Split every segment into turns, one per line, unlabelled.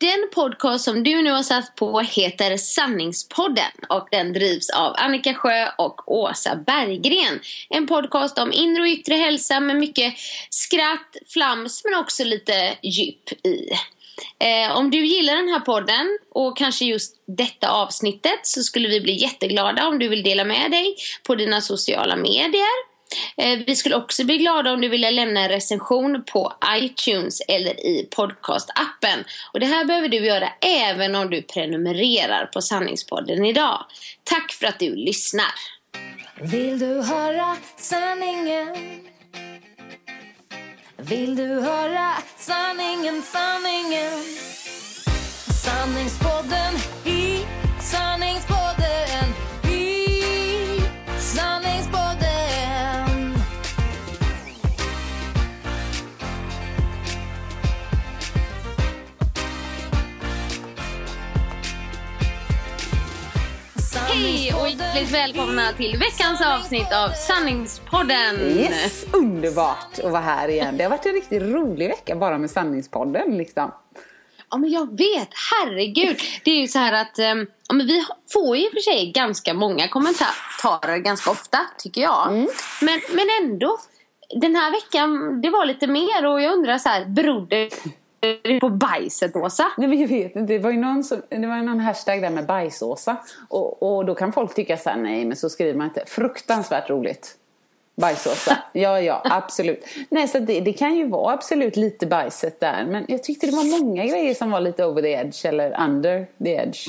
Den podcast som du nu har satt på heter Sanningspodden och den drivs av Annika Sjö och Åsa Berggren. En podcast om inre och yttre hälsa med mycket skratt, flams men också lite djup i. Eh, om du gillar den här podden och kanske just detta avsnittet så skulle vi bli jätteglada om du vill dela med dig på dina sociala medier. Eh, vi skulle också bli glada om du ville lämna en recension på iTunes eller i podcastappen. Och det här behöver du göra även om du prenumererar på Sanningspodden idag. Tack för att du lyssnar.
Vill du höra sanningen? Vill du höra sanningen, sanningen? Sanningspodden
hjärtligt välkomna till veckans avsnitt av Sanningspodden.
Yes, underbart att vara här igen. Det har varit en riktigt rolig vecka bara med sanningspodden liksom.
Ja men jag vet, herregud. Det är ju så här att um, ja, men vi får ju för sig ganska många kommentarer ganska ofta tycker jag.
Mm.
Men, men ändå, den här veckan det var lite mer och jag undrar så här, berodde det på bajset Åsa?
Nej men jag vet inte, det var ju någon, som, det var någon hashtag där med bajsåsa. Och, och då kan folk tycka så här, nej men så skriver man inte. Fruktansvärt roligt. Bajsåsa. Ja, ja, absolut. Nej, så det, det kan ju vara absolut lite bajset där. Men jag tyckte det var många grejer som var lite over the edge eller under the edge.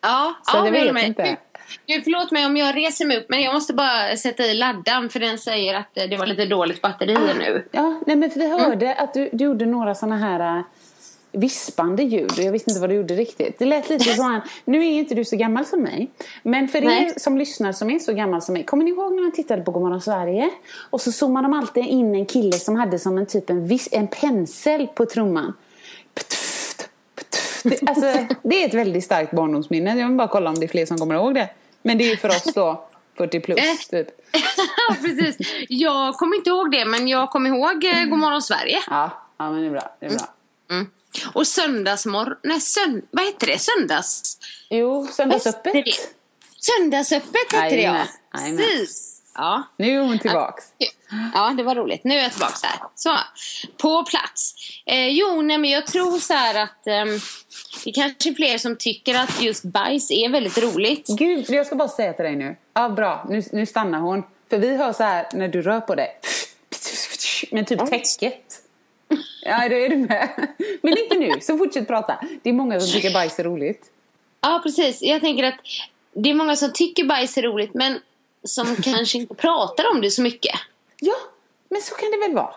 Ja,
Så
ja,
det
men
vet
men-
inte.
Du, förlåt mig om jag reser mig upp men jag måste bara sätta i laddan för den säger att eh, det var lite dåligt batteri nu.
Ja, nej men vi hörde
Mm.
att du, du gjorde några sådana här äh, vispande ljud och jag visste inte vad du gjorde riktigt. Det lät lite så här, nu är inte du så gammal som mig. Men för
Nej.
er som lyssnar som är så gammal som mig, kommer ni ihåg när man tittade på Godmorgon Sverige? Och så zoomade de alltid in en kille som hade som en typ en, vis, en pensel på trumman. Ptft. Det, alltså, det är ett väldigt starkt barndomsminne. Jag vill bara kolla om det är fler som kommer ihåg det. Men det är ju för oss då 40 plus typ.
Ja, precis. Jag kommer inte ihåg det, men jag kommer ihåg eh, Godmorgon Sverige.
Ja, ja men det är bra. Det är bra.
Mm. Och söndagsmorgon... Nej, sönd... vad heter det? Söndags...
Jo, söndagsöppet.
Vad heter det? Söndagsöppet ja. Precis. Ja.
Nu är hon tillbaks.
ja, det var roligt. Nu är jag tillbaka här. Så, på plats. Eh, jo, nej, men jag tror så här att ehm, det kanske är fler som tycker att just bajs är väldigt roligt.
Gud, jag ska bara säga till dig nu. Ja, bra. Nu, nu stannar hon. För vi hör så här när du rör på dig. Med typ täcket. Ja, då är du med. Men inte nu, så fortsätt prata. Det är många som tycker bajs är roligt.
Ja, precis. Jag tänker att det är många som tycker bajs är roligt, men som kanske inte pratar om det så mycket.
Ja, men så kan det väl vara.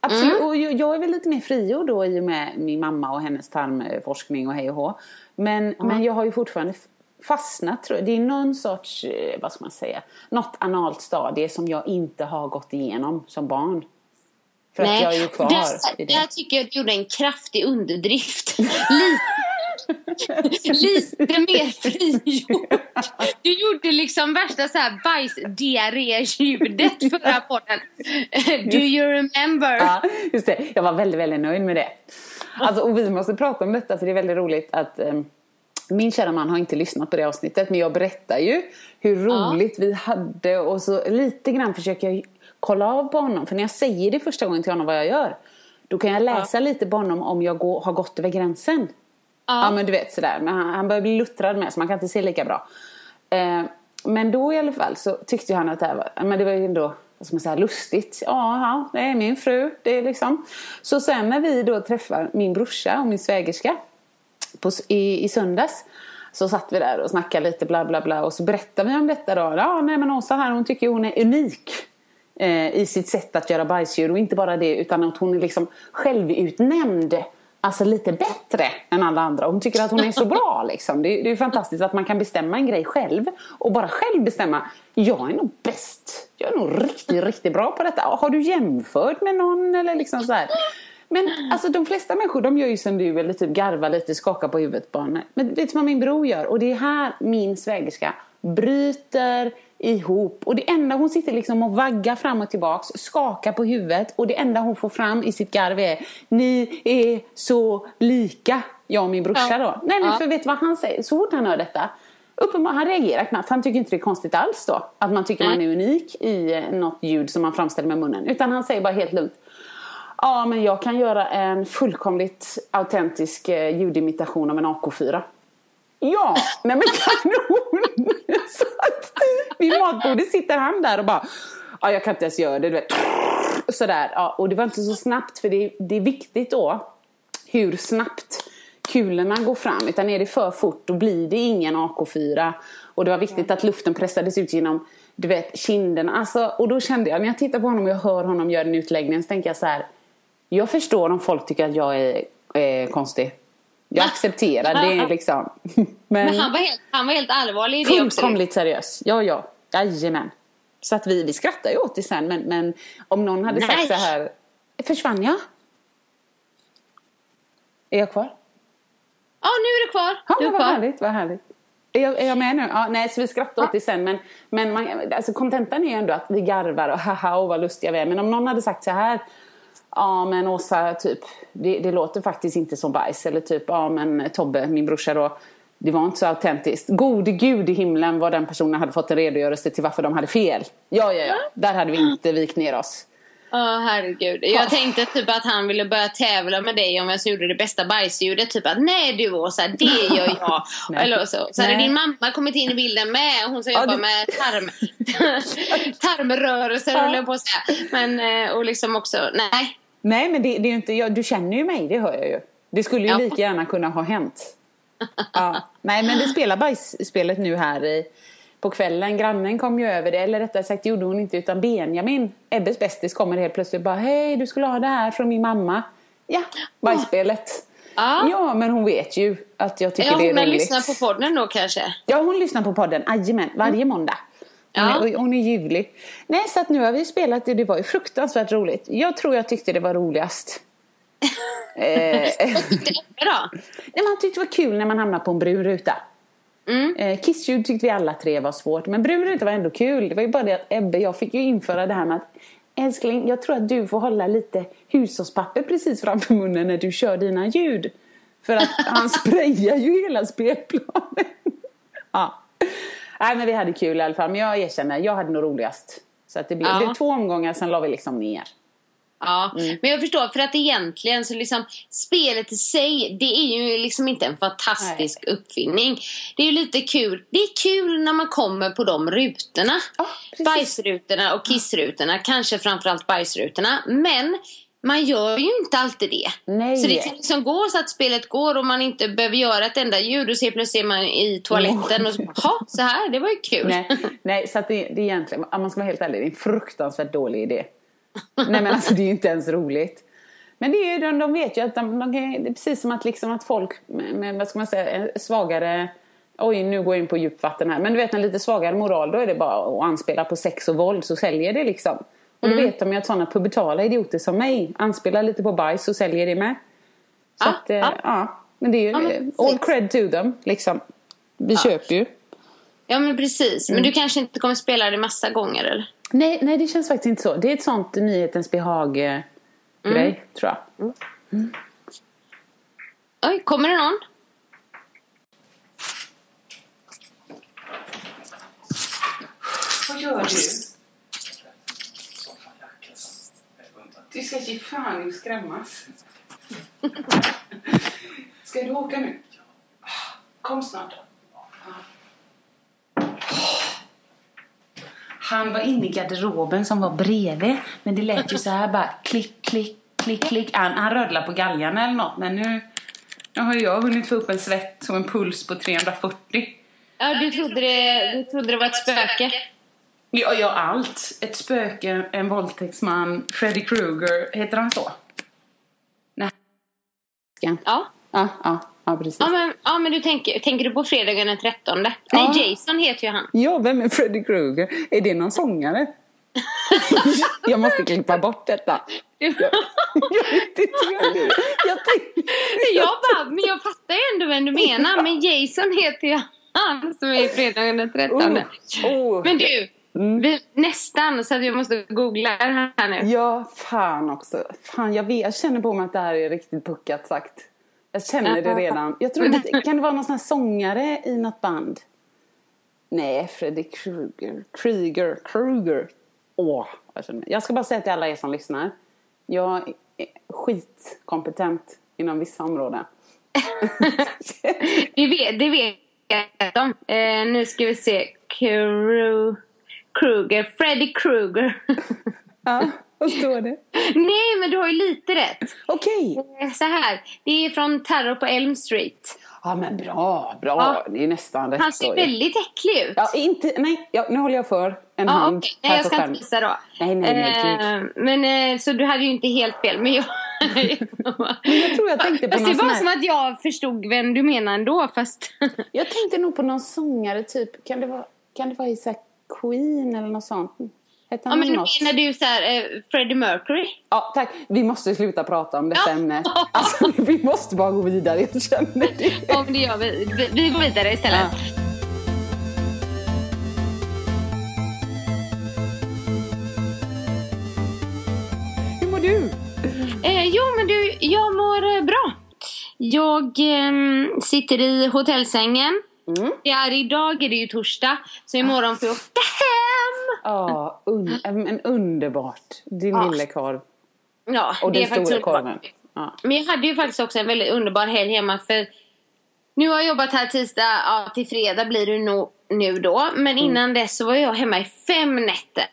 Absolut. Och jag, är väl lite mer frigjord då i och med min mamma och hennes tarmforskning och hej och hå. Men, men jag har ju fortfarande fastnat tror jag. Det är någon sorts, eh, vad ska man säga, något analt stadie som jag inte har gått igenom som barn. För att jag är ju kvar
där, där tycker jag att du gjorde en kraftig underdrift. Lite, Lite mer frigjort. Du gjorde liksom värsta så här bajsdiarré-ljudet förra podden. Do you remember?
Ja, just det. Jag var väldigt, väldigt nöjd med det. Alltså, och vi måste prata om detta för det är väldigt roligt att um, min kära man har inte lyssnat på det avsnittet men jag berättar ju hur roligt vi hade och så lite grann försöker jag kolla av på honom. För när jag säger det första gången till honom vad jag gör då kan jag läsa lite på honom om jag går, har gått över gränsen. Ja. ja men du vet sådär. Men han, han börjar bli luttrad med så man kan inte se lika bra. Eh, men då i alla fall så tyckte han att det här var, men det var ju ändå vad ska man säga, lustigt. Ja, det är min fru. Det är liksom. Så sen när vi då träffar min brorsa och min svägerska på, i, i söndags så satt vi där och snackade lite bla bla bla och så berättade vi om detta då. Ja, nej men Åsa här hon tycker hon är unik eh, i sitt sätt att göra bajsdjur och inte bara det utan att hon är liksom självutnämnd alltså lite bättre än alla andra. Hon tycker att hon är så bra liksom. Det, det är fantastiskt att man kan bestämma en grej själv och bara själv bestämma. Jag är nog bäst. Jag är nog riktigt, riktigt bra på detta. Har du jämfört med någon eller liksom så här? Men alltså de flesta människor de gör ju som du eller typ garvar lite, skakar på huvudet bara. Men vet du vad min bror gör? Och det är här min svägerska bryter ihop. Och det enda hon sitter liksom och vaggar fram och tillbaks, skakar på huvudet och det enda hon får fram i sitt garv är Ni är så lika, jag och min brorsa ja. då. Nej, nej, för vet du vad han säger? Så fort han hör detta Uppenbarligen, han reagerar knappt. Han tycker inte det är konstigt alls då. Att man tycker Nej. man är unik i eh, något ljud som man framställer med munnen. Utan han säger bara helt lugnt. Ja, men jag kan göra en fullkomligt autentisk eh, ljudimitation av en AK4. Ja, nej men kanon! Så att vid matbordet sitter han där och bara Ja, jag kan inte ens göra det, du vet. Sådär. Ja, och det var inte så snabbt för det, det är viktigt då hur snabbt kulorna går fram. Utan är det för fort då blir det ingen AK4. Och det var viktigt att luften pressades ut genom du vet, kinderna. Alltså, och då kände jag, när jag tittar på honom och jag hör honom göra den utläggningen så tänker jag så här. Jag förstår om folk tycker att jag är, är konstig. Jag accepterar det liksom.
Men, Men han, var helt, han var helt allvarlig i det
också? Fullkomligt seriös. Ja, ja. Jajamän. Så att vi, vi skrattade ju åt det sen. Men, men om någon hade Nej. sagt så här. Försvann jag? Är jag kvar?
Ja, nu är du kvar.
Ja,
du är
vad
kvar.
härligt, vad härligt. Är jag, är jag med nu? Ja, nej, så vi skrattar åt det sen. Men, men man, alltså, kontentan är ju ändå att vi garvar och haha och vad lustiga vi är. Men om någon hade sagt så här. Ja men Åsa, typ, det, det låter faktiskt inte som bajs. Eller typ, ja men Tobbe, min brorsa då. Det var inte så autentiskt. Gode gud i himlen vad den personen hade fått en redogörelse till varför de hade fel. Ja, ja, ja. Där hade vi inte vikt ner oss.
Ja, oh, herregud. Jag oh. tänkte typ att han ville börja tävla med dig om vem som gjorde det bästa bajsljudet. Typ att nej du Åsa, det gör jag. Eller så. Så hade din mamma kommit in i bilden med. Hon som ja, jobbar det... med tarm, tarmrörelser ja. jag på att säga. Men eh, och liksom också, nej.
Nej men det, det är inte, jag, du känner ju mig, det hör jag ju. Det skulle ju ja. lika gärna kunna ha hänt. Ja. Nej men vi spelar bajsspelet nu här i på kvällen. Grannen kom ju över det, eller rättare sagt gjorde hon inte utan Benjamin, Ebbes bästis, kommer helt plötsligt bara Hej, du skulle ha det här från min mamma. Ja, bajsspelet. Ja. ja, men hon vet ju att jag tycker ja, det är roligt.
Hon lyssnar på podden då kanske?
Ja, hon lyssnar på podden, jajamän, varje mm. måndag. Hon, ja. är, hon är ljuvlig. Nej, så att nu har vi spelat det. Det var ju fruktansvärt roligt. Jag tror jag tyckte det var roligast.
eh. Vad tyckte du då?
Nej, man tyckte det var kul när man hamnar på en brun ruta. Mm. Eh, kissljud tyckte vi alla tre var svårt. Men brun ruta var ändå kul. Det var ju bara det att Ebbe, jag fick ju införa det här med att Älskling, jag tror att du får hålla lite hushållspapper precis framför munnen när du kör dina ljud. För att han sprayar ju hela spelplanen. ja. Nej men vi hade kul i alla fall. Men jag erkänner, jag hade nog roligast. Så att det blev, ja. det blev två omgångar, sen la vi liksom ner.
Ja, mm. men jag förstår för att egentligen så liksom spelet i sig det är ju liksom inte en fantastisk Nej. uppfinning. Det är ju lite kul. Det är kul när man kommer på de rutorna. Ja, Bajsrutorna och kissrutorna, kanske framförallt bajsrutorna. Men man gör ju inte alltid det.
Nej.
Så det kan liksom gå så att spelet går och man inte behöver göra ett enda ljud och så plötsligt är man i toaletten och så, ha, så här, det var ju kul.
Nej, Nej så att det, det är egentligen, om man ska vara helt ärlig, det är en fruktansvärt dålig idé. Nej men alltså det är ju inte ens roligt. Men det är ju, de, de vet ju att de, de kan, det är precis som att, liksom att folk med, med, vad ska man säga, svagare Oj, nu går jag in på djupt vatten här. Men du vet, en lite svagare moral, då är det bara att anspela på sex och våld så säljer det liksom. Och då mm. vet de ju att sådana pubertala idioter som mig anspelar lite på bajs så säljer det med. Så ah, att, eh, ah. ja. Men det är ju
Ja, men
eh, all cred to them. Liksom. Vi köper ju.
Ja men precis.
Mm.
Men du kanske inte kommer spela det massa gånger eller?
Nej, nej, det känns faktiskt inte så. Det är ett sånt nyhetens behag-grej,
Mm.
tror jag.
Oj, kommer det någon?
Vad gör du? Du ska ge fan i skrämmas. Ska du åka nu? Kom snart. Han var inne i garderoben som var bredvid. Men det lät ju så här bara klick, klick, klick, klick. Han, han rödlade på galgen eller något. Men nu, nu har jag hunnit få upp en svett och en puls på 340.
Ja, du trodde det, du trodde det var ett spöke.
Ja, ja, allt. Ett spöke, en våldtäktsman, Freddy Krueger. Heter han så? Nej. Ja,
Ja.
ja, ja, precis.
Ja men, ja, men du tänker, tänker du på fredagen den 13? Nej,
Ja.
Jason heter ju han.
Ja, vem är Freddy Krueger? Är det någon sångare? jag måste klippa bort detta. Jag, jag vet inte det är. Jag tänkte...
Jag bara, men jag fattar ju ändå vem du menar. Men Jason heter ju han som är fredagen den 13.
Oh, oh.
Men du, vi, nästan så att jag måste googla här nu.
Ja, fan också. Fan, jag, vet, jag känner på mig att det här är riktigt puckat sagt. Jag känner det redan. Jag tror att, kan det vara någon sån här sångare i något band? Nej, Freddy Krueger. Krieger. Kruger. Åh, jag, känner mig. jag ska bara säga till alla er som lyssnar. Jag är skitkompetent inom vissa områden.
Det vet, det vet de. Eh, nu ska vi se. Kru, Kruger. Freddy Krueger.
ja, vad står det?
Nej, men du har ju lite rätt.
Okej.
Eh, Så här. Det är från Terror på Elm Street.
Ja, men bra, bra.
Ja.
Det är nästan rätt.
Han ser väldigt äcklig ut.
Ja, inte, nej, ja, nu håller jag för en
Ja,
hand
okej. Nej, jag ska inte gissa då.
Nej, nej, nej,
Eh, men eh, så du hade ju inte helt fel. Men jag...
Jag tror jag tänkte på
Fast det
någon sån
var
här-
som att jag förstod vem du menar ändå. Fast...
Jag tänkte nog på någon sångare, typ. Kan det vara, kan det vara i så här Queen eller något sånt? Hette
ja,
han
men
något?
menar du så här, eh, Freddie Mercury?
Ja, tack. Vi måste sluta prata om detta
Ja.
ämne. Alltså, vi måste bara gå vidare. Jag känner det.
Ja, men det gör vi. Vi, går vidare istället.
Ja. Hur mår du?
Eh, jo, men du, jag mår eh, bra. Jag ehm, sitter i hotellsängen.
Mm.
Det är, idag är det ju torsdag, så imorgon får jag åka hem.
Ja, un, men underbart. Din
Ja.
lille korv.
Ja,
Och
det
den stora korven. Ja.
Men jag hade ju faktiskt också en väldigt underbar helg hemma för nu har jag jobbat här tisdag ja, till fredag blir det nog nu då.
Mm.
Men innan dess så var jag hemma i fem nätter.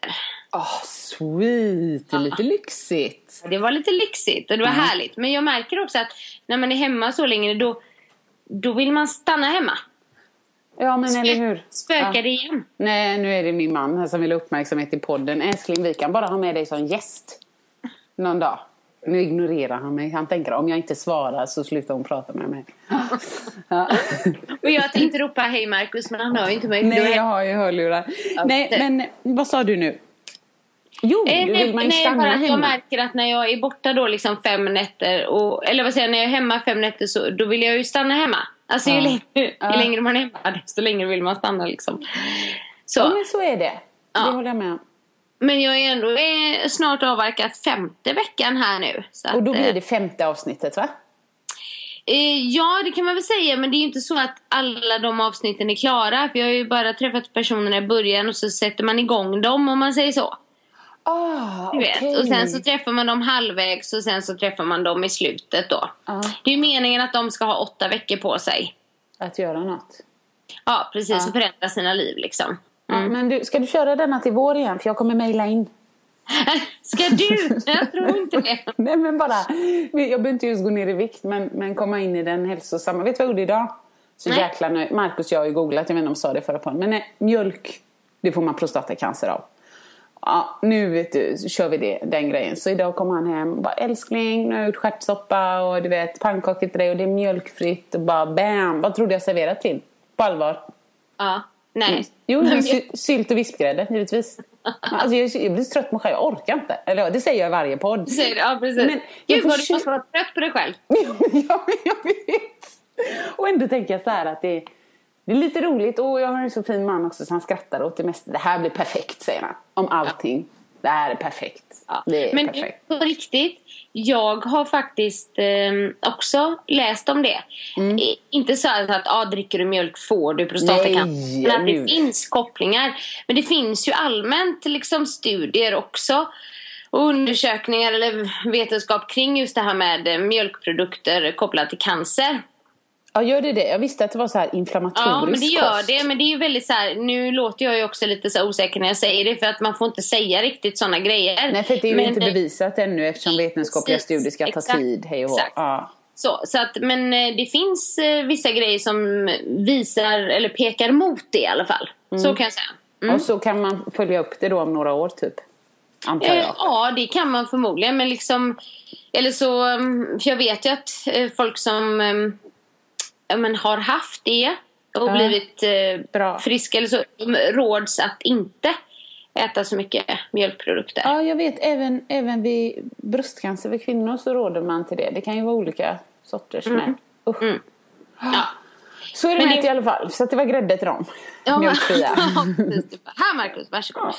Ah, sweet. Det är lite lyxigt.
Det var lite lyxigt och det var
Mm.
härligt. Men jag märker också att när man är hemma så länge då, då vill man stanna hemma.
Ja, men eller hur?
Spökar
Ja.
det igen.
Nej, nu är det min man här som vill ha uppmärksamhet i podden. Älskling, vi kan bara ha med dig som gäst någon dag. Nu ignorerar han mig. Han tänker om jag inte svarar så slutar hon prata med mig. Ja.
Och jag tänkte ropa hej Markus men han hör ju inte mig.
Nej, jag har ju hörlurar. Nej,
det-
men vad sa du nu? Jo,
Eh,
du
nej,
vill man ju
nej,
stanna
bara att jag
hemma.
märker att när jag är borta då liksom fem nätter, och, eller vad säger jag, när jag är hemma fem nätter så då vill jag ju stanna hemma. Alltså ju, längre, ju längre man är hemma desto längre vill man stanna liksom. Så,
Ja, men så är det. Det håller jag med om.
Men jag är ändå eh, snart avverkat femte veckan här nu.
Och då blir
eh,
det femte avsnittet, va?
Eh, ja, det kan man väl säga. Men det är ju inte så att alla de avsnitten är klara. För jag har ju bara träffat personerna i början och så sätter man igång dem om man säger så.
Ah,
Du vet.
okej.
Och sen så träffar man dem halvvägs och sen så träffar man dem i slutet då.
Ja.
Det är ju meningen att de ska ha åtta veckor på sig.
Att göra något.
Ja, precis.
Ja.
Och förändra sina liv liksom.
Ja, men du, ska du köra denna till vår igen? För jag kommer mejla in.
Ska du? Jag tror inte det.
Nej men bara, jag behöver inte just gå ner i vikt men, men komma in i den hälsosamma. Vet du vad jag gjorde idag? Så
Nej.
jäkla nöjd. Marcus jag har ju googlat, jag vet inte om jag sa det förra podden. Men nej, mjölk, det får man prostatacancer av. Ja, nu vet du, kör vi det, den grejen. Så idag kom han hem och bara älskling, nu har jag gjort stjärtsoppa och du vet pannkakor till dig och det är mjölkfritt och bara bam. Vad trodde jag serverat till? På allvar.
Ja. Nej.
Jo,
Men-
sy- sylt och vispgrädde givetvis. Alltså, jag, jag blir så trött på mig själv, jag orkar inte. Eller det säger jag i varje podd.
Säger. Ja, precis.
Men
Gud vad du måste vara trött på dig själv.
ja, jag vet. Och ändå tänker jag så här att det, det är lite roligt. Och jag har en så fin man också så han skrattar åt det mesta. Det här blir perfekt säger han. Om allting. Det här är perfekt.
Ja.
Det är
Men
perfekt.
på riktigt, jag har faktiskt eh, också läst om det.
Mm.
Inte så att, ah, dricker du mjölk får du prostatacancer. Men det finns kopplingar. Men det finns ju allmänt liksom, studier också. Undersökningar eller vetenskap kring just det här med eh, mjölkprodukter kopplat till cancer.
Ja, gör det det? Jag visste att det var så här inflammatorisk
Ja, men det gör
kost.
det. Men det är ju väldigt så här, nu låter jag ju också lite så osäker när jag säger det för att man får inte säga riktigt sådana grejer.
Nej, för det är ju
Men,
inte
eh,
bevisat ännu eftersom vetenskapliga studier ska ta tid. Hej och
exakt.
Ja.
Så, så att, men eh, det finns eh, vissa grejer som visar eller pekar mot det i alla fall. Så kan jag säga. Mm.
Och så kan man följa upp det då om några år typ. Antar
Eh,
jag.
ja, det kan man förmodligen. Men liksom, eller så, mm, för jag vet ju att eh, folk som mm, men har haft det och
Ja.
blivit eh,
Bra.
friska eller så, råds att inte äta så mycket mjölkprodukter.
Ja, jag vet. Även, även vid bröstcancer för kvinnor så råder man till det. Det kan ju vara olika sorters med. Usch.
Mm. Ja.
Så är det
Men
med
det-
i alla fall. Så det var grädde till dem.
Ja,
Mjölkfria.
ja, Här Marcus, varsågod.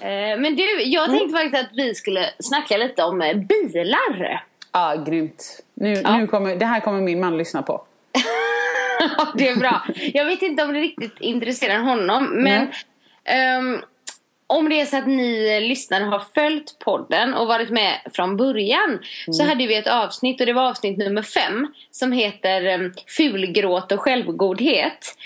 Eh, Men du, jag
Mm.
tänkte faktiskt att vi skulle snacka lite om eh, bilar.
Ja, grymt. Nu,
Ja.
nu kommer, det här kommer min man lyssna på.
Det är bra. Jag vet inte om det riktigt intresserar honom, men ehm, om det är så att ni lyssnare har följt podden och varit med från början så hade vi ett avsnitt och det var avsnitt nummer fem som heter um, Fulgråt och självgodhet.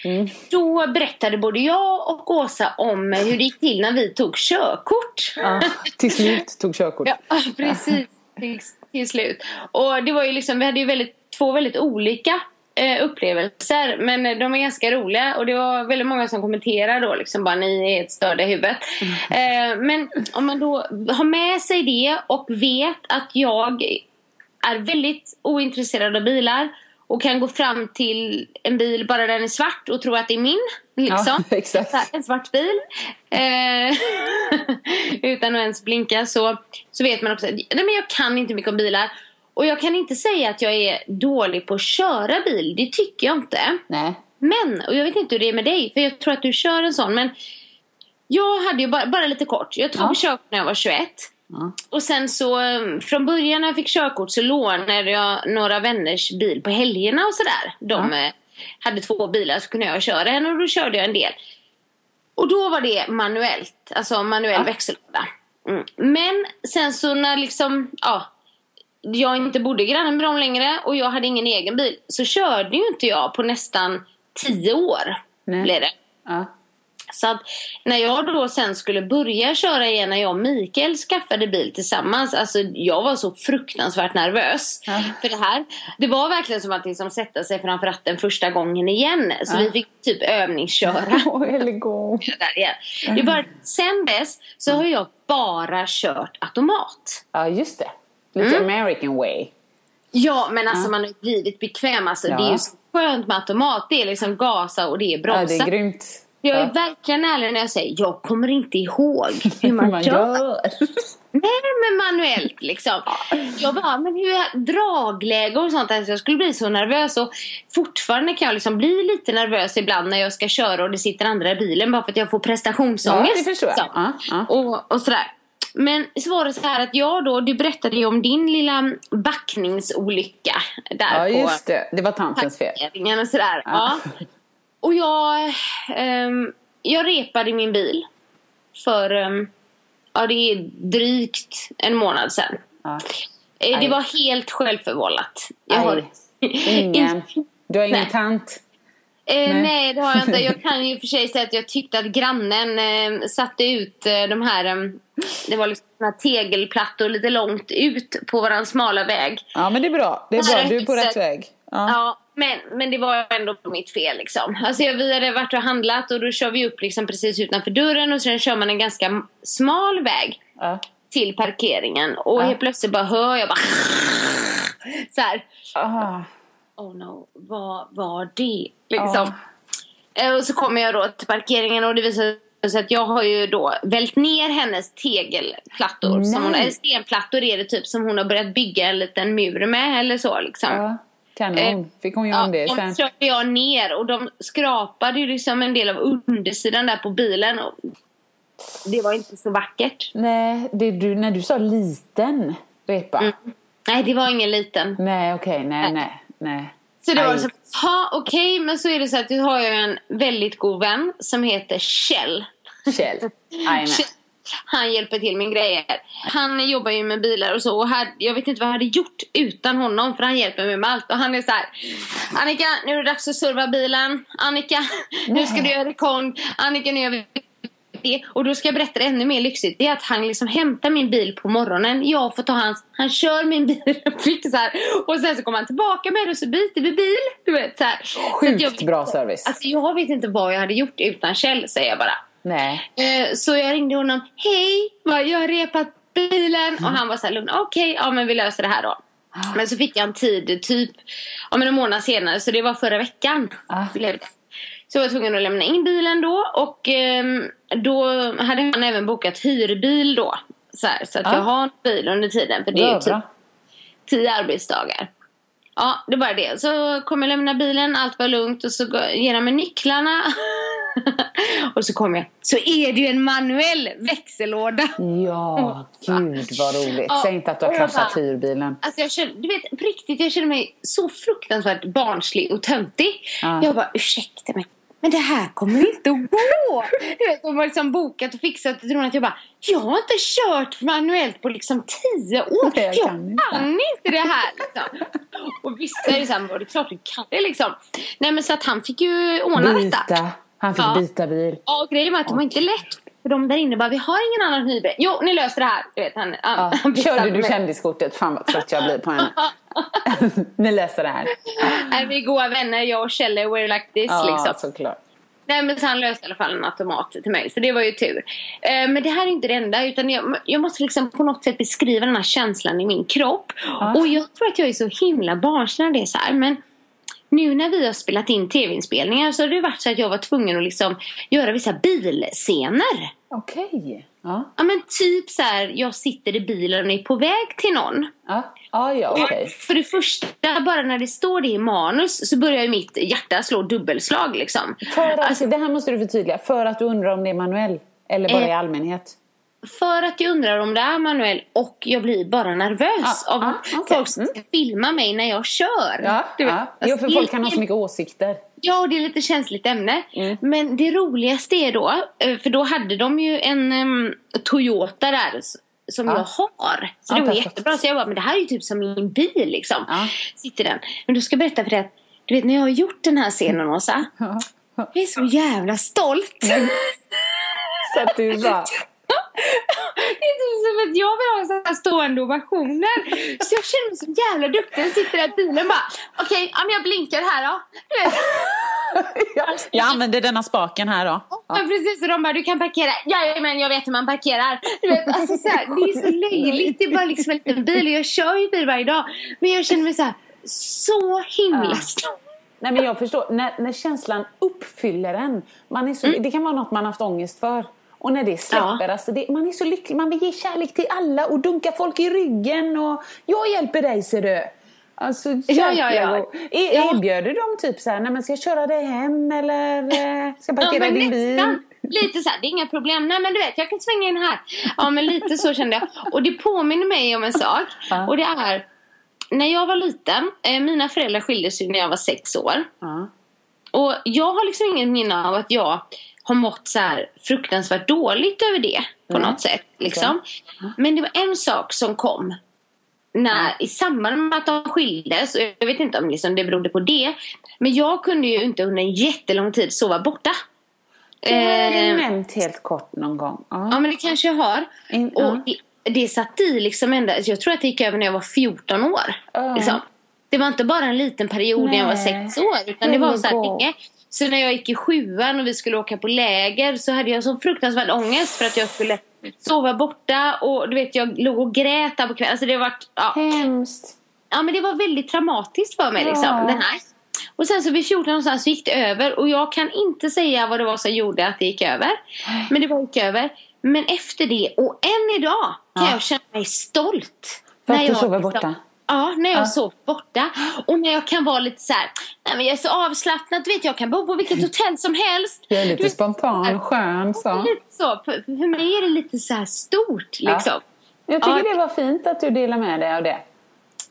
Då berättade både jag och Åsa om hur det gick till när vi tog körkort.
Ja, till slut tog körkort.
Ja, precis. Till, till slut. Och det var ju liksom, vi hade ju väldigt, två väldigt olika eh, upplevelser. Men eh, de är ganska roliga. Och det var väldigt många som kommenterade då liksom bara ni är helt störda i huvudet. Eh, men om man då har med sig det och vet att jag är väldigt ointresserad av bilar. Och kan gå fram till en bil bara den är svart och tro att det är min. Liksom.
Ja, exakt.
En svart bil. Eh, utan att ens blinka. Så, så vet man också att nej, men jag kan inte mycket om bilar. Och jag kan inte säga att jag är dålig på att köra bil. Det tycker jag inte.
Nej.
Men, och jag vet inte hur det är med dig. För jag tror att du kör en sån. Men jag hade ju bara, bara lite kort. Jag tog
Ja.
körkort när jag var 21.
Ja.
Och sen så eh, från början när jag fick körkort så lånade jag några vänners bil på helgerna och sådär. De
Ja.
eh, hade två bilar så kunde jag köra en och då körde jag en del. Och då var det manuellt, alltså manuell
Ja.
växellåda. Mm. Men sen så när liksom, ja, jag inte bodde granne med dem längre och jag hade ingen egen bil så körde ju inte jag på nästan tio år.
Nej.
Blev det.
Ja.
Så att när jag då sen skulle börja köra igen när jag och Mikael skaffade bil tillsammans. Alltså jag var så fruktansvärt nervös
Ja.
för det här. Det var verkligen som att liksom sätta sig framför ratten första gången igen. Så
Ja.
vi fick typ övningsköra.
Elgo.
där igen. Bara, sen dess så har jag bara kört automat.
Ja, just det. Lite
Mm.
American way.
Ja men alltså man har blivit bekväm. Alltså,
Ja.
Det är ju så skönt med automat. Det är liksom gasa och det är
Ja,
bromsa.
det är grymt.
Jag är
Ja.
verkligen ärlig när jag säger jag kommer inte ihåg hur man,
man
gör. Nej men manuellt liksom. Jag bara, men hur är dragläge och sånt. Alltså, jag skulle bli så nervös och fortfarande kan jag liksom bli lite nervös ibland när jag ska köra och det sitter andra i bilen bara för att jag får prestationsångest.
Ja, det förstår jag.
Så.
Ja, ja.
Och, och sådär. Men så var så här att jag då, du berättade ju om din lilla backningsolycka där
Ja,
på
just det. Det var tantens fel.
och sådär.
Ja.
Ja. Och jag, ehm, jag repade min bil för, ehm, ja det är drygt en månad sedan.
Ja.
Eh, Det var helt självförvållat. Jag
Aj.
har,
Ingen. Du har ingen
Nej.
tant?
Eh,
Nej.
nej. det har jag inte. Jag kan ju för sig säga att jag tyckte att grannen eh, satte ut eh, de här, eh, det var liksom såna tegelplattor lite långt ut på våran smala väg.
Ja, men det är bra. Det är bra. Du är på rätt väg. Ja.
Ja, men, men det var ändå mitt fel liksom. Alltså vi hade varit och handlat och då kör vi upp liksom precis utanför dörren och sen kör man en ganska smal väg
Ja.
till parkeringen. Och
Ja.
helt plötsligt bara hör jag bara så här.
Ah.
Oh no, vad var det? Liksom. Eh, Och så kommer jag då till parkeringen och det visar sig att jag har ju då vält ner hennes tegelplattor. Som hon, eller stenplattor är det typ som hon har börjat bygga en liten mur med eller så liksom.
Ja. Kanon. Fick hon göra om det
de
sen?
körde jag ner och de skrapade ju liksom en del av undersidan där på bilen. Och det var inte så vackert.
Nej, det du, när du sa liten repa.
Mm. Nej, det var ingen liten.
Nej, okej, nej, nej, nej.
Så det var så, ha okej, men så är det så att du har ju en väldigt god vän som heter Kjell.
Kjell.
Han hjälper till med grejer. Han jobbar ju med bilar och så. Och här, jag vet inte vad jag hade gjort utan honom. För han hjälper mig med allt. Och han är så här. Annika, nu är det dags att serva bilen. Annika, nu ska du göra rekond. Annika, nu gör vi det. Och då ska jag berätta det ännu mer lyxigt. Det är att han liksom hämtar min bil på morgonen. Jag får ta hans. Han kör min bil och fixar. Och sen så kommer han tillbaka med det och så byter vi bil. Du vet så här. Så
Sjukt
jag,
bra service.
Alltså jag vet inte vad jag hade gjort utan Kjell säger jag bara.
Nej.
Eh, Så jag ringde honom. Hej, jag har repat bilen.
Mm.
Och han var så här lugn. Okej, ja men vi löser det här då. Men så fick jag en tid typ men en månad senare. Så det var förra veckan.
Ah.
Blev det. Så jag var tvungen att lämna in bilen då. Och ehm, då hade han även bokat hyrbil då. Så, här, så att
Ah.
jag har en bil under tiden. För det är
Bra,
ju typ tio arbetsdagar. Ja, det var det. Så kom jag lämna bilen, allt var lugnt och så ger han mig nycklarna. och så kom jag. Så är det ju en manuell växellåda.
Ja, gud vad roligt.
Ja,
Säg inte att du har kraschat hyrbilen.
Alltså jag känner, du vet på riktigt, jag känner mig så fruktansvärt barnslig och töntig.
Ja.
Jag bara, ursäkta mig. Men det här kommer inte att gå. Du vet, de har liksom bokat och fixat och att jag bara, jag har inte kört manuellt på liksom tio år.
Nej, jag
jag
kan inte.
kan inte det här liksom. Och vissa är ju såhär, "Men det är klart du kan det liksom. Nej men så att han fick ju ordna detta.
Byta. Han fick
Ja.
byta bil.
Ja, och grejen var att det var inte lätt. För de där inne bara, vi har ingen annan hyrbil. Jo, ni löser det här. Du vet, han,
Ja.
han
Körde du kändiskortet? Fan vad trött jag blir på henne. Ni löser det här.
Nej, vi är goda vänner, jag och Kjell, we're like this
Ja,
liksom.
såklart.
Nej men så han löste i alla fall en automat till mig, så det var ju tur. Eh, men det här är inte det enda, utan jag, jag måste liksom på något sätt beskriva den här känslan i min kropp. Och jag tror att jag är så himla barnslig när det är så här, men nu när vi har spelat in tv-inspelningar så har det varit så att jag var tvungen att liksom göra vissa bilscener.
Okej. Ja.
Ja men typ så här, jag sitter i bilen och är på väg till någon.
Ja, ja, ja okej.
För det första, bara när det står det i manus så börjar ju mitt hjärta slå dubbelslag liksom.
För att,
Alltså,
det här måste du förtydliga. För att du undrar om det är manuell? Eller bara
Eh,
i allmänhet?
För att jag undrar om det är manuell och jag blir bara nervös
Ja,
av
ja,
att
okej.
folk ska filma mig när jag kör.
Ja,
Du
ja.
alltså,
Jo, för folk kan ha så mycket åsikter.
Ja, och det är lite känsligt ämne.
Mm.
Men det roligaste är då, eh, för då hade de ju en em, Toyota där som
Ja.
jag har. Så
Ja,
det var
perfekt.
jättebra. Så jag bara, men det här är ju typ som min bil liksom.
Ja.
Sitter den. Men då ska jag berätta för dig att, du vet när jag har gjort den här scenen Åsa.
Ja.
Jag är så jävla stolt.
Så att du bara...
Som att jag vill ha så här stående ovationer. Så jag känner mig så jävla duktig. Jag sitter där i bilen bara, okej, ja, men jag blinkar här då. Du vet.
Jag använder denna spaken här då.
Ja. precis, och de bara, du kan parkera. Jajamän, jag vet hur man parkerar. Du vet, alltså, så här, det är så löjligt. Det är bara liksom en liten bil. Jag kör ju bil varje dag. Men jag känner mig så här, så himla
Ja.
stolt.
Nej men jag förstår, när, när känslan uppfyller en. Man är så,
Mm.
Det kan vara något man haft ångest för. Och när det släpper, alltså det, man är så lycklig. Man vill ge kärlek till alla och dunka folk i ryggen. Och jag hjälper dig ser du. Alltså
Ja, ja, ja.
E-
Ja.
Erbjöd du dem typ så här, nej men ska jag köra dig hem eller eh, ska jag parkera
men
din bil?
Lite så här, det är inga problem. Nej men du vet, jag kan svänga in här. Ja men lite så kände jag. Och det påminner mig om en sak.
Ja.
Och det är, när jag var liten, eh, mina föräldrar skildes ju när jag var sex år.
Ja.
Och jag har liksom ingen minne av att jag har mått så här fruktansvärt dåligt över det på
Nej.
något sätt. Liksom. Men det var en sak som kom när, i samband med att de skildes. Och jag vet inte om liksom det berodde på det. Men jag kunde ju inte under en jättelång tid sova borta.
Det har du
Eh,
nämnt helt kort någon gång. Ja.
Ja men det kanske jag har.
In-
och
ja.
det, det satt i liksom ända, jag tror att det gick över när jag var 14 år.
Ja.
Liksom. Det var inte bara en liten period när jag var
Nej.
sex år. Utan det var så här länge. Så när jag gick i sjuan och vi skulle åka på läger så hade jag så fruktansvärd ångest för att jag skulle sova borta. Och du vet jag låg och grät där på kvällen. Alltså det var, ja,
Hemskt.
ja men det var väldigt traumatiskt för mig
Ja.
liksom. Den här. Och sen så vid 14 någonstans så gick det över. Och jag kan inte säga vad det var som gjorde att det gick över. Men det var gick över. Men efter det och än idag kan
Ja.
jag känna mig stolt.
För
när
att du
jag
sover
liksom-
borta?
Ja, när jag
Ja.
sov borta. Och när jag kan vara lite så här, nej men jag är så avslappnad, du vet jag kan bo på vilket hotell som helst.
Jag är lite spontan, skön så.
lite så. För, mig är det lite så här stort
Ja.
liksom.
Jag tycker
Ja.
det var fint att du delar med dig av det.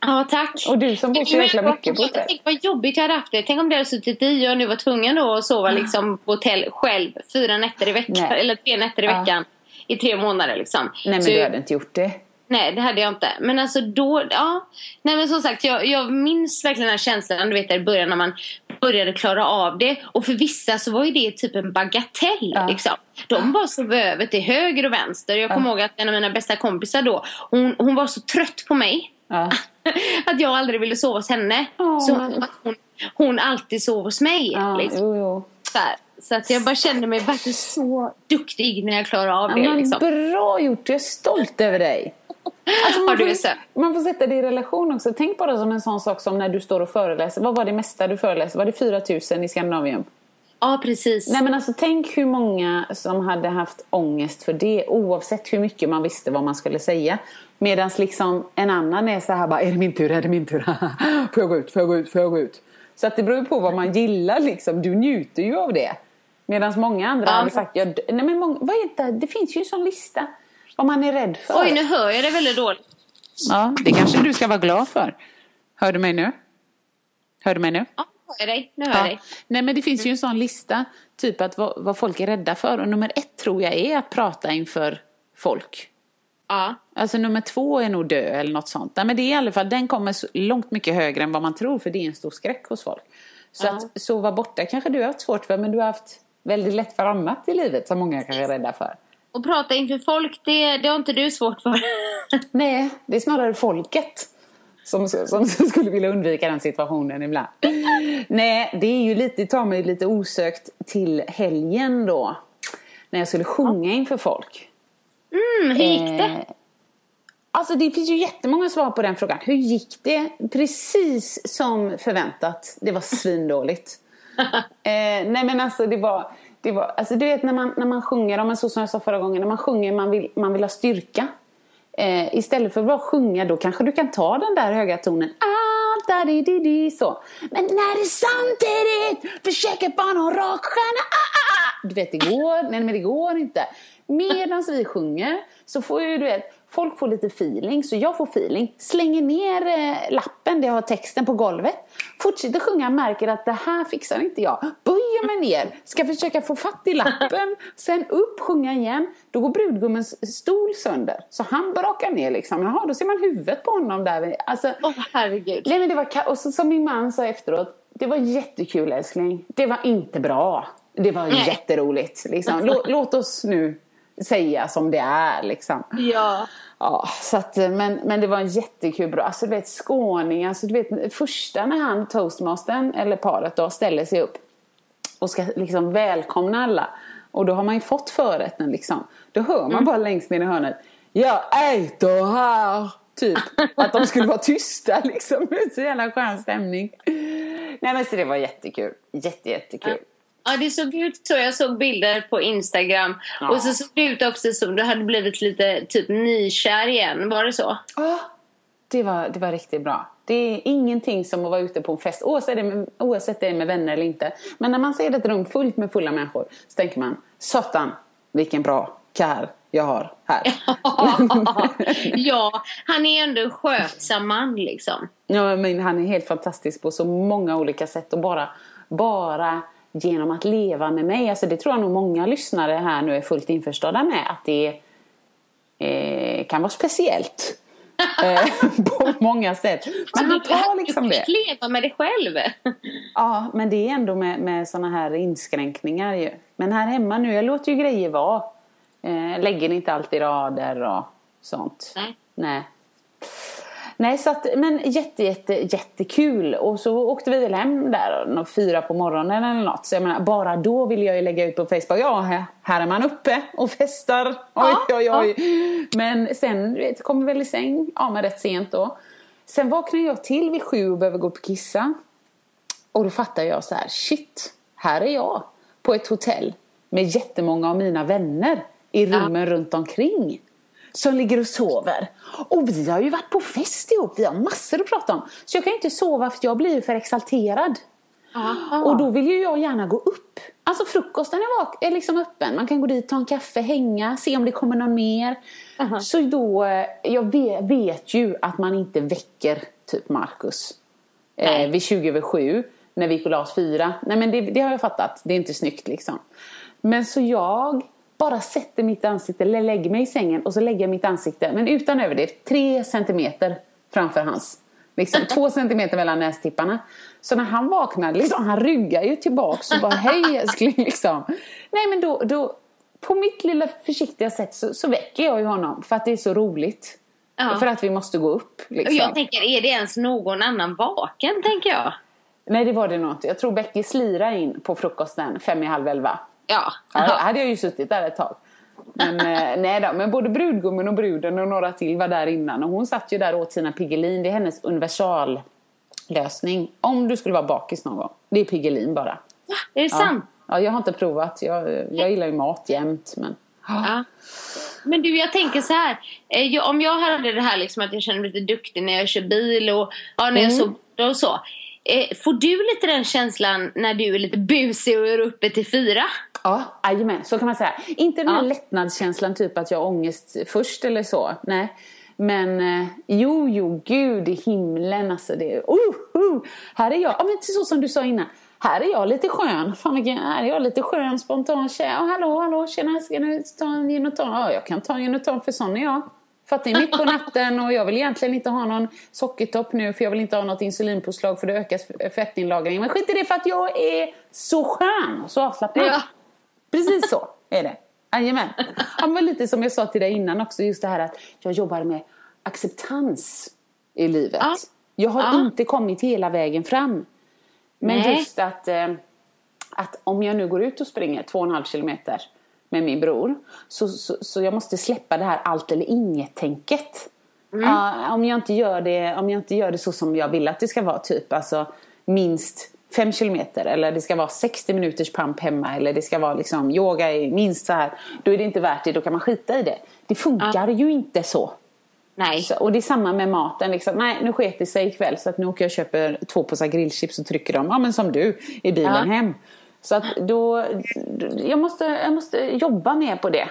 Ja, tack.
Och du som bor så jäkla mycket på hotell.
Tänk vad jobbigt jag hade haft det. Tänk om det hade suttit i och jag nu var tvungen då att sova liksom på hotell själv fyra nätter i veckan.
Nej.
Eller tre nätter i
Ja.
veckan. I tre månader liksom.
Nej men
Så-
du hade inte gjort det.
Nej, det hade jag inte. Men alltså då, ja. Nej men som sagt, jag, jag minns verkligen den här känslan, du vet i början när man började klara av det. Och för vissa så var ju det typ en bagatell
Ja.
liksom. De bara sov över till höger och vänster. Jag kommer ihåg att en av mina bästa kompisar då, hon, hon var så trött på mig.
Ja.
att jag aldrig ville sova hos henne.
Ja,
så att hon, hon alltid sov hos mig.
Ja,
liksom.
jo, jo.
så, att jag bara kände mig verkligen så duktig när jag klarade av
Ja,
det.
men
liksom.
bra gjort, jag är stolt över dig. Alltså, man, får, man får sätta det i relation också. Tänk bara som en sån sak som när du står och föreläser. Vad var det mesta du föreläste? Var det 4000 i Skandinavium?
Ja, precis.
Nej men alltså tänk hur många som hade haft ångest för det oavsett hur mycket man visste vad man skulle säga. Medan liksom en annan är så här bara, är det min tur, är det min tur? får jag gå ut, får jag gå ut, får jag gå ut? Så att det beror ju på vad man gillar liksom. Du njuter ju av det. Medan många andra
Ja.
hade sagt, jag, nej men många, vad är det? det finns ju en sån lista. Vad man är rädd för.
Oj, nu hör jag det väldigt dåligt.
Ja, det kanske du ska vara glad för. Hör du mig nu? Hör du mig nu?
Ja, nu hör jag dig. Nu hör jag dig.
Nej men det finns ju en sån lista, typ att vad, vad folk är rädda för. Och nummer ett tror jag är att prata inför folk.
Ja.
Alltså nummer två är nog dö eller något sånt. Nej, men det är i alla fall, den kommer långt mycket högre än vad man tror för det är en stor skräck hos folk. Så
Ja.
att sova borta kanske du har haft svårt för men du har haft väldigt lätt för annat i livet som många kanske är rädda för.
Och prata inför folk, det, det har inte du svårt för.
Nej, det är snarare folket som, som skulle vilja undvika den situationen ibland. Nej, det är ju lite, tar mig lite osökt till helgen då. När jag skulle sjunga inför folk.
Mm, hur gick det?
Eh, Alltså det finns ju jättemånga svar på den frågan. Hur gick det? Precis som förväntat. Det var svindåligt. eh, nej men alltså det var, det var alltså du vet när man, när man sjunger, om så som jag sa förra gången, när man sjunger man vill, man vill ha styrka. Eh, istället för att bara sjunga då kanske du kan ta den där höga tonen. Ah, da, di, di, di, så. Men när det samtidigt försöker bara någon rockstjärna. Ah, ah, ah. Du vet det går, nej men det går inte. Medan vi sjunger så får ju du vet Folk får lite feeling, så jag får feeling. Slänger ner eh, lappen där jag har texten på golvet. Fortsätter sjunga, märker att det här fixar inte jag. Böjer mig ner, ska försöka få fatt i lappen. Sen upp, sjunga igen. Då går brudgummens stol sönder. Så han brakar ner liksom. Jaha, då ser man huvudet på honom där. Alltså,
Åh herregud.
Nej, men det var och så, som min man sa efteråt, det var jättekul älskling. Det var inte bra. Det var
Nej.
jätteroligt. Liksom. Lå, låt oss nu säga som det är. Liksom.
Ja.
Ja, så att, men, men det var en jättekul bra. Alltså du vet skåning, alltså du vet första när han toastmastern, eller paret då, ställer sig upp och ska liksom välkomna alla. Och då har man ju fått förrätten liksom. Då hör man bara längst ner i hörnet. Jag äter här! Typ. Att de skulle vara tysta liksom. Det är Så jävla skön stämning. Nej men så det var jättekul. Jätte, jättekul.
Ja, det såg ut så. Jag såg bilder på Instagram.
Ja.
Och så såg det ut också som du hade blivit lite typ nykär igen. Var det så?
Ja, det var, det var riktigt bra. Det är ingenting som att vara ute på en fest, oavsett det, med, oavsett det är med vänner eller inte. Men när man ser ett rum fullt med fulla människor så tänker man, satan, vilken bra kär jag har här.
ja, han är ändå en skötsam man liksom.
Ja, men han är helt fantastisk på så många olika sätt och bara, bara genom att leva med mig. Alltså det tror jag nog många lyssnare här nu är fullt införstådda med. Att det eh, kan vara speciellt. eh, på många sätt. Men han tar liksom
du
det.
får leva med dig själv.
Ja, men det är ändå med, med såna här inskränkningar ju. Men här hemma nu, jag låter ju grejer vara. Eh, lägger inte alltid rader och sånt.
Nej.
Nej. Nej, så att, men jätte, jätte, jättekul. Och så åkte vi väl hem där fyra på morgonen eller något. Så jag menar, bara då vill jag ju lägga ut på Facebook. Ja, här, här är man uppe och festar. Oj,
Ja,
oj, oj. Men sen vet, kommer väl i säng, ja men rätt sent då. Sen vaknar jag till vid sju och behöver gå upp och kissa. Och då fattar jag så här, shit, här är jag på ett hotell med jättemånga av mina vänner i rummen runt omkring. Som ligger och sover. Och vi har ju varit på fest ihop, vi har massor att prata om. Så jag kan ju inte sova för jag blir ju för exalterad. Och då vill ju jag gärna gå upp. Alltså frukosten är, vak- är liksom öppen. Man kan gå dit, ta en kaffe, hänga, se om det kommer någon mer. Så då, eh, jag vet, vet ju att man inte väcker typ Marcus eh, vid 20 över 7 när vi gick och la oss fyra. Nej men det, det har jag fattat, det är inte snyggt liksom. Men så jag bara sätter mitt ansikte, eller lägger mig i sängen och så lägger jag mitt ansikte, men utan överdrift, tre centimeter framför hans. Liksom, två centimeter mellan nästipparna. Så när han vaknar, liksom, han ryggar ju tillbaks och bara hej älskling liksom. Nej men då, då på mitt lilla försiktiga sätt så, så väcker jag ju honom för att det är så roligt.
Ja.
För att vi måste gå upp. Liksom.
jag tänker, är det ens någon annan vaken, tänker jag?
Nej det var det nog inte. Jag tror Becky slira in på frukosten fem i halv elva.
Ja.
Ja, då hade jag ju suttit där ett tag. Men, eh, nej då, men både brudgummen och bruden och några till var där innan. Och hon satt ju där åt sina Piggelin. Det är hennes universallösning. Om du skulle vara bakis någon gång. Det är Piggelin bara.
Va? Är det
Ja.
sant?
Ja, jag har inte provat. Jag, jag gillar ju mat jämt. Men...
Ja. Men du, jag tänker så här. Eh, jag, om jag hade det här liksom att jag känner mig lite duktig när jag kör bil och ja, när jag
Mm.
sover och så. Eh, får du lite den känslan när du är lite busig och är uppe till fyra?
Ja, jajamän, så kan man säga. Inte den här
Ja.
lättnadskänslan, typ att jag har ångest först eller så. Nej. Men eh, jo, jo, gud i himlen alltså. Det, uh, uh, här är jag, ja, men så som du sa innan. Här är jag lite skön. Fan vilken, här är jag lite skön, spontan tjej. Ja, hallå, hallå, tjena, ska du ta en gin och ton? Ja, jag kan ta en gin och ton för sån är jag. För att det är mitt på natten och jag vill egentligen inte ha någon sockertopp nu för jag vill inte ha något insulinpåslag för det ökar fettinlagringen. Men skit i det för att jag är så skön och så avslappnad.
Ja.
Precis så är det. Jajamän. Ja, men lite som jag sa till dig innan också, just det här att jag jobbar med acceptans i livet.
Ja.
Jag har
Ja.
inte kommit hela vägen fram. Men
Nej.
just att, eh, att om jag nu går ut och springer två och en halv kilometer med min bror så, så, så jag måste släppa det här allt eller inget-tänket.
Mm.
Ja, om, jag inte gör det, om jag inte gör det så som jag vill att det ska vara, typ alltså minst fem kilometer eller det ska vara 60 minuters pump hemma eller det ska vara liksom yoga i minst så här. Då är det inte värt det, då kan man skita i det. Det funkar ju inte så.
Nej.
Så, och det är samma med maten. Liksom. Nej, nu sket det sig ikväll så att nu åker jag och köper två påsar grillchips och trycker dem, ja men som du, i bilen
Ja.
hem. Så att då, jag måste, jag måste jobba mer på det.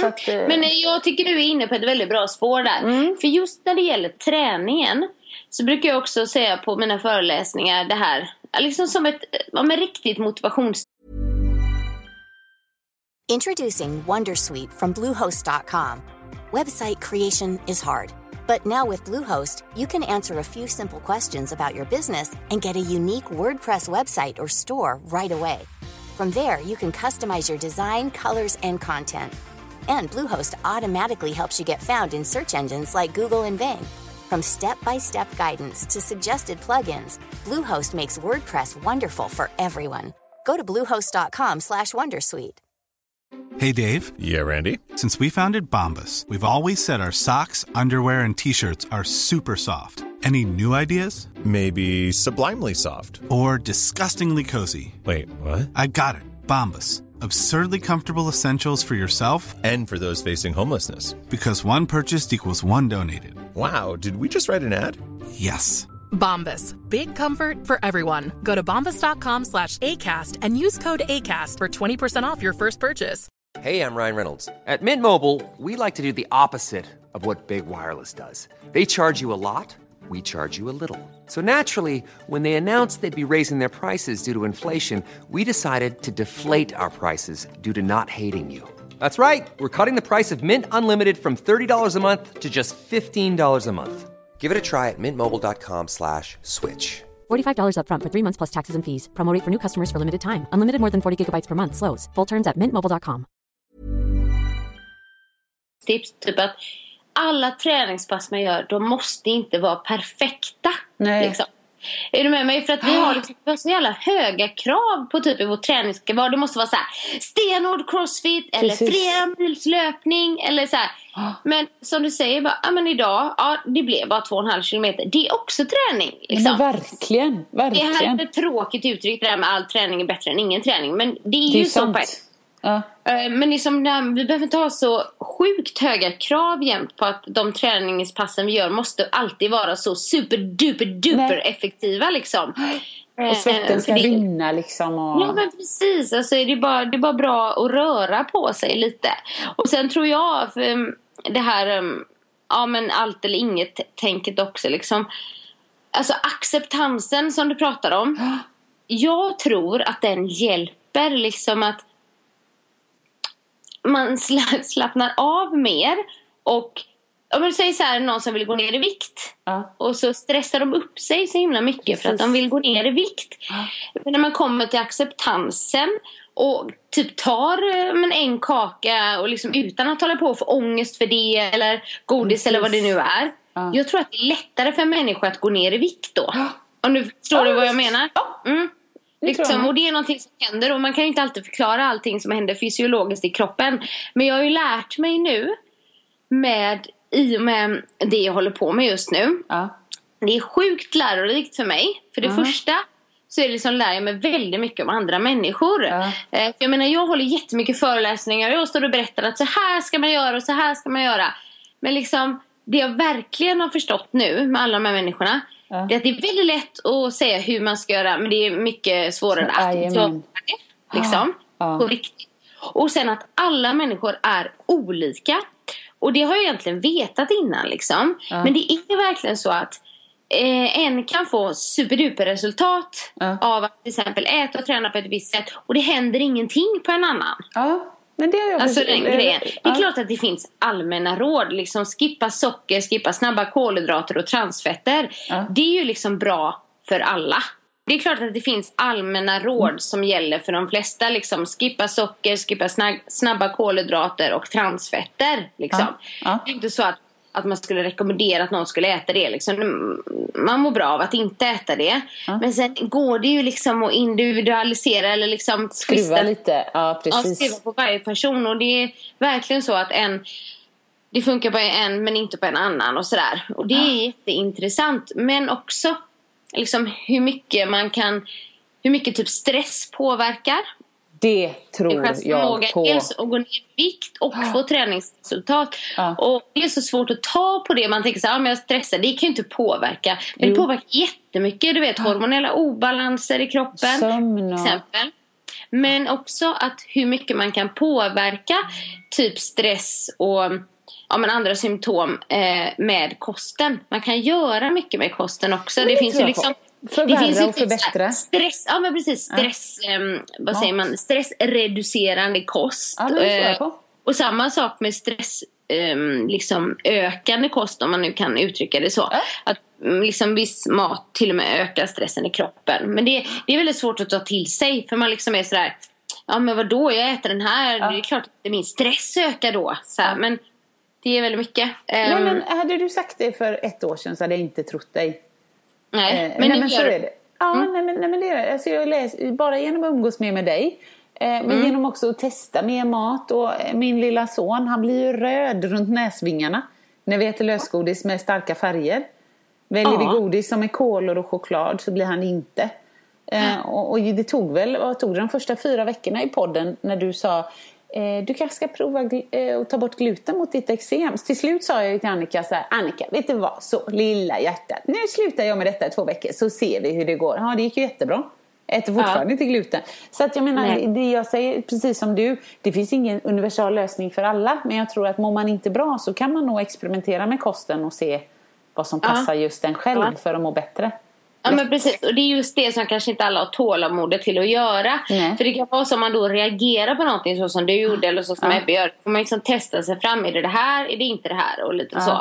Så att, eh,
Men eh, jag tycker du är inne på ett väldigt bra spår där.
Mm.
För just när det gäller träningen så brukar jag också säga på mina föreläsningar det här. Liksom som ett ja, men riktigt motivations
Introducing Wondersuite from Bluehost.com. Website creation is hard, but now with Bluehost, you can answer a few simple questions about your business and get a unique WordPress website or store right away. From there, you can customize your design, colors, and content. And Bluehost automatically helps you get found in search engines like Google and Bing. From step-by-step guidance to suggested plugins, Bluehost makes WordPress wonderful for everyone. Go to bluehost.com/wondersuite.
Hey Dave,
Yeah, Randy.
since we founded Bombus, we've always said our socks, underwear, and t-shirts are super soft. Any new ideas?
Maybe sublimely soft.
Or disgustingly cozy?
Wait, what?
I got it. Bombus. Absurdly comfortable essentials for yourself
And for those facing homelessness.
because one purchased equals one donated.
Wow, did we just write an ad?
Yes.
Bombas. Big comfort for everyone. Go to bombas.com slash ACAST and use code ACAST for 20% off your first purchase.
Hey, I'm Ryan Reynolds. At Mint Mobile, we like to do the opposite of what Big Wireless does. They charge you a lot, we charge you a little. So naturally, when they announced they'd be raising their prices due to inflation, we decided to deflate our prices due to not hating you. That's right. We're cutting the price of Mint Unlimited from $30 a month to just $15 a month. Give it a try at mintmobile.com slash switch.
$45 upfront for three months plus taxes and fees. Promote rate for new customers for limited time. Unlimited more than 40 gigabytes per month. Slows. Full terms at mintmobile.com.
tips. Typ att alla träningspass man gör, de måste inte vara perfekta.
Nej.
Liksom. Är du med mig? För att vi har, liksom, vi har så jävla höga krav på typ i vår träning ska vara. Det måste vara så här stenhård crossfit eller
Precis.
flera mils löpning eller så här. Men som du säger, bara, ja, men idag, ja, det blev bara två och en halv kilometer. Det är också träning. Liksom.
Men verkligen,
Det här är
verkligen.
ett tråkigt uttryck det där med all träning är bättre än ingen träning. Men det är
Det är
ju så
sant.
ett,
Ja.
Eh, Men liksom, vi behöver inte ha så sjukt höga krav jämt på att de träningspassen vi gör måste alltid vara så super duper duper
Nej.
effektiva liksom.
Och svetten ska
det-
rinna liksom. Och...
Ja men precis, alltså, det, är bara, det är bara bra att röra på sig lite. Och sen tror jag, för, um, det här um, ja, men allt eller inget tänket också liksom. Alltså acceptansen som du pratar om. Jag tror att den hjälper liksom att man sla- slappnar av mer och om man säger så här, någon som vill gå ner i vikt.
Ja.
Och så stressar de upp sig så himla mycket för att
Precis.
de vill gå ner i vikt. Men när man kommer till acceptansen och typ tar eh, men en kaka och liksom utan att hålla på och få ångest för det eller godis
Precis.
eller vad det nu är.
Ja.
Jag tror att det är lättare för en människa att gå ner i vikt då. Om du förstår
Ja,
du vad jag menar?
Ja.
Mm. Liksom, och det är någonting som händer och man kan inte alltid förklara allting som händer fysiologiskt i kroppen. Men jag har ju lärt mig nu med, i och med det jag håller på med just nu.
Ja.
Det är sjukt lärorikt för mig. För det
Ja.
första så är det liksom lär jag mig väldigt mycket om andra människor.
Ja.
Eh, jag menar jag håller jättemycket föreläsningar och jag står och berättar att så här ska man göra och så här ska man göra. Men liksom det jag verkligen har förstått nu med alla de här människorna.
Ja.
Det är väldigt lätt att säga hur man ska göra men det är mycket svårare att göra det. Liksom.
Ja.
På riktigt. Och sen att alla människor är olika. Och det har jag egentligen vetat innan liksom.
Ja.
Men det är verkligen så att eh, en kan få superduper resultat av att till exempel äta och träna på ett visst sätt. Och det händer ingenting på en annan.
ja. Men det jag
Alltså den grejen. Det är klart att det finns allmänna råd. Liksom skippa socker, skippa snabba kolhydrater och transfetter.
Ja.
Det är ju liksom bra för alla. Det är klart att det finns allmänna råd
Mm.
som gäller för de flesta. Liksom skippa socker, skippa snabba kolhydrater och transfetter. Liksom.
Ja. Ja.
Det är inte så att, att man skulle rekommendera att någon skulle äta det. Liksom. Man mår bra av att inte äta det.
Ja.
Men sen går det ju liksom att individualisera eller liksom
Skruva lite. Ja,
Ja,
precis.
skriva på varje person och det är verkligen så att en det funkar på en men inte på en annan och sådär. Och det är jätteintressant. Men också liksom hur mycket man kan hur mycket typ stress påverkar.
Det tror jag på.
dels att gå ner i vikt och få träningsresultat.
Ja.
Och det är så svårt att ta på det. Man tänker så här, ah, men jag stressar. Det kan ju inte påverka. Men det
Jo.
påverkar jättemycket. Du vet hormonella obalanser i kroppen.
Sömn och-
exempel. Men också att hur mycket man kan påverka typ stress och ja, men andra symptom eh, med kosten. Man kan göra mycket med kosten också. Det,
det
finns ju
jag på. Förvärra
det finns
och
typ
förbättra.
Stress, ja men precis. Stress, ehm, vad
Mat.
säger man? Stressreducerande kost.
Ja, det på.
och samma sak med stress ehm, liksom ökande kost om man nu kan uttrycka det så.
Ja.
Att mm, liksom viss mat till och med ökar stressen i kroppen. Men det, det är väldigt svårt att ta till sig för man liksom är sådär Ja men vadå jag äter den här.
Ja.
Det är klart att min stress ökar då. Så
Ja.
Men det är väldigt mycket.
Nej,
Ehm,
men hade du sagt det för ett år sedan så hade jag inte trott dig.
Nej.
Eh,
men
nej, men så
gör-
är det. Ja, nej, men, nej, men det är det. Alltså, jag läser, bara genom att umgås mer med dig. Eh, men
Mm.
genom också att testa mer mat. Och eh, min lilla son, han blir ju röd runt näsvingarna. När vi äter lösgodis med starka färger. Väljer vi godis som är kolor och choklad så blir han inte. Eh, och, och det tog väl, vad tog det de första fyra veckorna i podden när du sa du kanske ska prova gl- eh, att ta bort gluten mot ditt eksem. Till slut sa jag till Annika så här, Annika, vet du vad, så lilla hjärtat, nu slutar jag med detta i två veckor så ser vi hur det går. Ja, det gick ju jättebra. Äter fortfarande inte gluten. Så att jag menar,
Nej.
det jag säger precis som du, det finns ingen universal lösning för alla. Men jag tror att mår man inte bra så kan man nog experimentera med kosten och se vad som
Ja.
passar just en själv
Ja.
för att må bättre.
Ja men precis och det är just det som kanske inte alla har tålamodet till att göra.
Nej.
För det kan vara så om man då reagerar på någonting så som du gjorde eller så som
Ja.
Ebbe gör. får man liksom testa sig fram. Är det det här? Är det inte det här? Och lite
Ja.
så.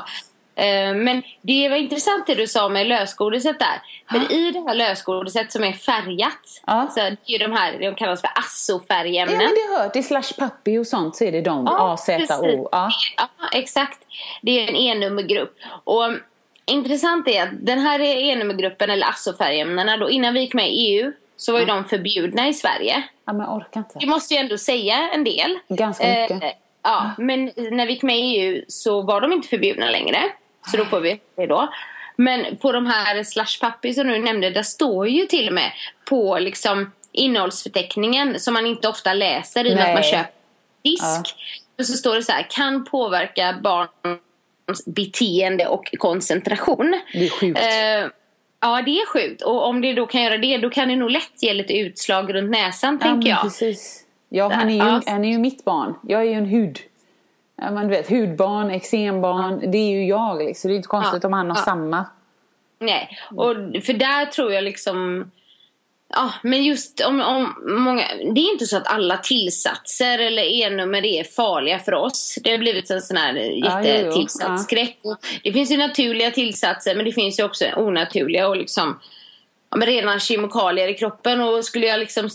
Eh, Men det var intressant det du sa med lösgodiset där. För i det här lösgodiset som är färgat.
Ja.
Så det är ju de här, de kallas för
Ja
asso-färgämnen.
men det har hört, i Slash Puppy och sånt så är det de,
Ja,
A, Z. O. Ja.
Ja, exakt. Det är en E-nummergrupp. Och intressant är att den här E-nummergruppen, eller ASO-färgämnena, då innan vi gick med i EU så var ju de förbjudna i Sverige.
ja men orkar inte.
Det måste ju ändå säga en del.
Ganska mycket.
Eh, ja, men när vi gick med i EU så var de inte förbjudna längre. Så då får vi det då. Men på de här slash som du nämnde, där står ju till och med på liksom innehållsförteckningen som man inte ofta läser i och med att man köper disk. Och så står det så här, kan påverka barns beteende och koncentration.
Det är sjukt.
Eh, ja, det är sjukt. Och om det då kan göra det, då kan det nog lätt ge lite utslag runt näsan,
Ja,
tänker jag.
precis. Ja, han är, ju,
Ja.
han är ju mitt barn. Jag är ju en hud. Ja, men du vet, hudbarn, eksembarn. Det är ju jag liksom. Det är inte konstigt
Ja,
om han har
ja.
samma.
Nej, och för där tror jag liksom... Ja, men just om, om många... Det är inte så att alla tillsatser eller E-nummer är farliga för oss. Det har blivit en sån här
Ja, jo.
jättetillsatsskräck. Det finns ju naturliga tillsatser men det finns ju också onaturliga och liksom... Ja, men rena kemikalier i kroppen och skulle jag liksom...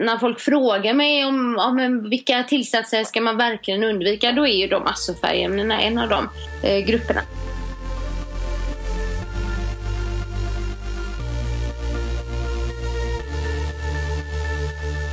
När folk frågar mig om ja, men vilka tillsatser ska man verkligen undvika då är ju de azofärgämnena en av de eh, grupperna.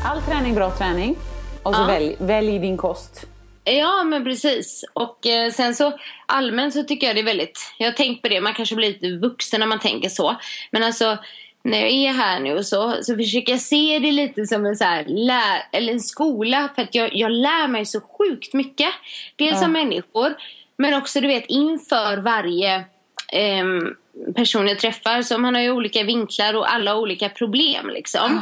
All träning, bra träning. Och så
Ja.
välj, välj din kost.
Ja, men precis. Och eh, sen så allmänt så tycker jag det är väldigt... Jag har tänkt på det, man kanske blir lite vuxen när man tänker så. Men alltså, när jag är här nu och så, så försöker jag se det lite som en, så här, lär, eller en skola. För att jag, jag lär mig så sjukt mycket. Dels som människor, men också du vet inför varje ehm, person jag träffar. Så man har ju olika vinklar och alla har olika problem liksom. Eh,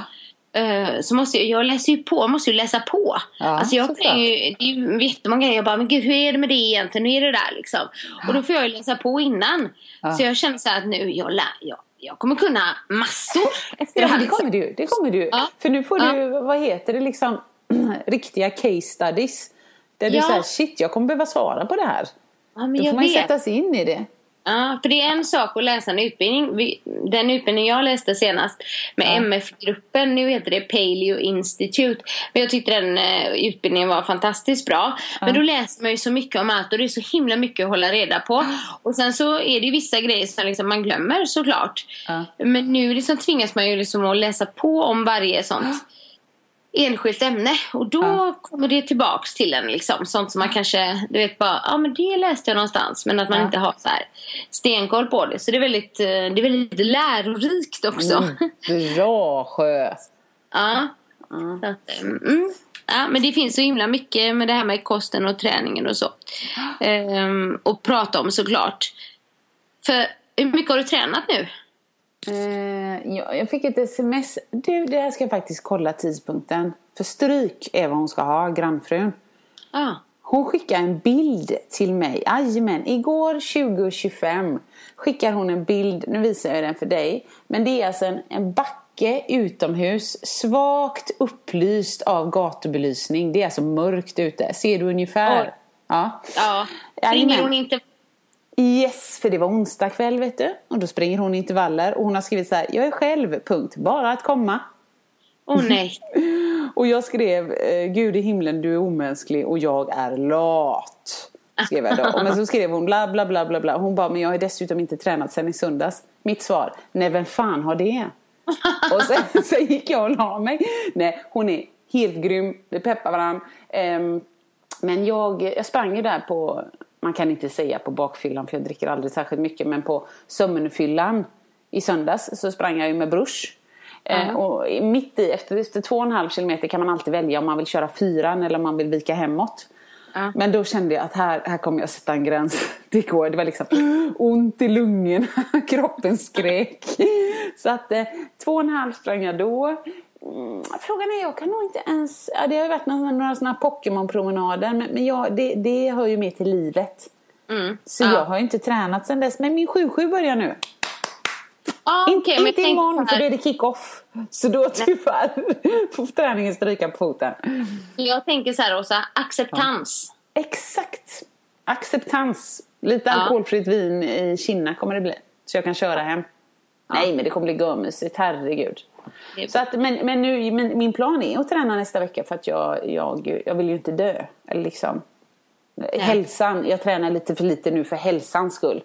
så måste jag, jag läser ju på, jag måste ju läsa på.
Ja,
alltså jag är ju, det är ju jättemånga grejer. Jag bara, men gud hur är det med det egentligen? Hur är det där liksom? Och då får jag ju läsa på innan. Så jag känner så här att nu, jag, lär, jag, jag kommer kunna massor efter
Ja,
det här.
men det kommer du. Det kommer du.
Ja.
För nu får
Ja.
du, vad heter det, liksom riktiga case studies. Där du
Ja.
säger shit, jag kommer behöva svara på det här.
Ja, men
Då får man ju sätta sig in i det.
Ja, för det är en sak att läsa en utbildning. Den utbildning jag läste senast med MF-gruppen, nu heter det Paleo Institute. Men jag tyckte den eh, utbildningen var fantastiskt bra. Men då läser man ju så mycket om allt och det är så himla mycket att hålla reda på. Och sen så är det ju vissa grejer som liksom man glömmer såklart.
Ja.
Men nu liksom tvingas man ju liksom att läsa på om varje sånt enskilt ämne och då kommer det tillbaks till en liksom sånt som man kanske du vet bara ja men det läste jag någonstans men att man
Ja.
inte har så här stenkoll på det så det är väldigt eh, det är väldigt lärorikt också
Mm. Bra sjö.
ja. Så att, eh, mm. ja men det finns så himla mycket med det här med kosten och träningen och så ehm, och prata om såklart för hur mycket har du tränat nu?
Eh, ja, jag fick ett sms. Du, det här ska jag faktiskt kolla tidpunkten. För stryk är vad hon ska ha, grannfrun.
Ja.
Hon skickar en bild till mig. Jajamän, igår 20.25 skickar hon en bild. Nu visar jag den för dig. Men det är alltså en, en backe utomhus. Svagt upplyst av gatubelysning. Det är alltså mörkt ute. Ser du ungefär?
Oj.
Ja.
ja. Springer hon inte
Yes, för det var onsdag kväll vet du. Och då springer hon intervaller. Och hon har skrivit så här. Jag är själv, punkt. Bara att komma.
Åh nej.
Och jag skrev, eh, Gud i himlen du är omänsklig och jag är lat. Skrev jag då. Och men så skrev hon bla bla bla bla bla. Hon bara, men jag har dessutom inte tränat sen i söndags. Mitt svar, nej vem fan har det? och sen, sen gick jag och la mig. Nej, hon är helt grym. Vi peppar varandra. Ehm, men jag, jag sprang ju där på, man kan inte säga på bakfyllan för jag dricker aldrig särskilt mycket. Men på sömnfyllan i söndags så sprang jag ju med brush. Eh, och mitt i, efter, efter två och en halv kilometer kan man alltid välja om man vill köra fyran eller om man vill vika hemåt.
Ja.
Men då kände jag att här, här kommer jag sätta en gräns. Det går, det var liksom ont i lungen, kroppen skrek. Så att eh, två och en halv sprang jag då. Mm, frågan är, jag kan nog inte ens, ja, det har ju varit några, några sådana Pokémon-promenader men, men jag, det, det hör ju mer till livet.
Mm.
Så
Ja.
jag har ju inte tränat sen dess, men min 7-7 börjar nu.
Ja,
Inte,
okej, men
inte
jag
imorgon för då är det kick-off. Så då tyvärr får träningen stryka på foten.
Jag tänker så här Åsa, acceptans.
Exakt. Acceptans. Lite
Ja.
alkoholfritt vin i Kina kommer det bli. Så jag kan köra hem. Nej men det kommer bli görmysigt, herregud. Så att, men, men nu, men min plan är att träna nästa vecka för att jag, jag, jag vill ju inte dö. Eller liksom, hälsan, jag tränar lite för lite nu för hälsans skull.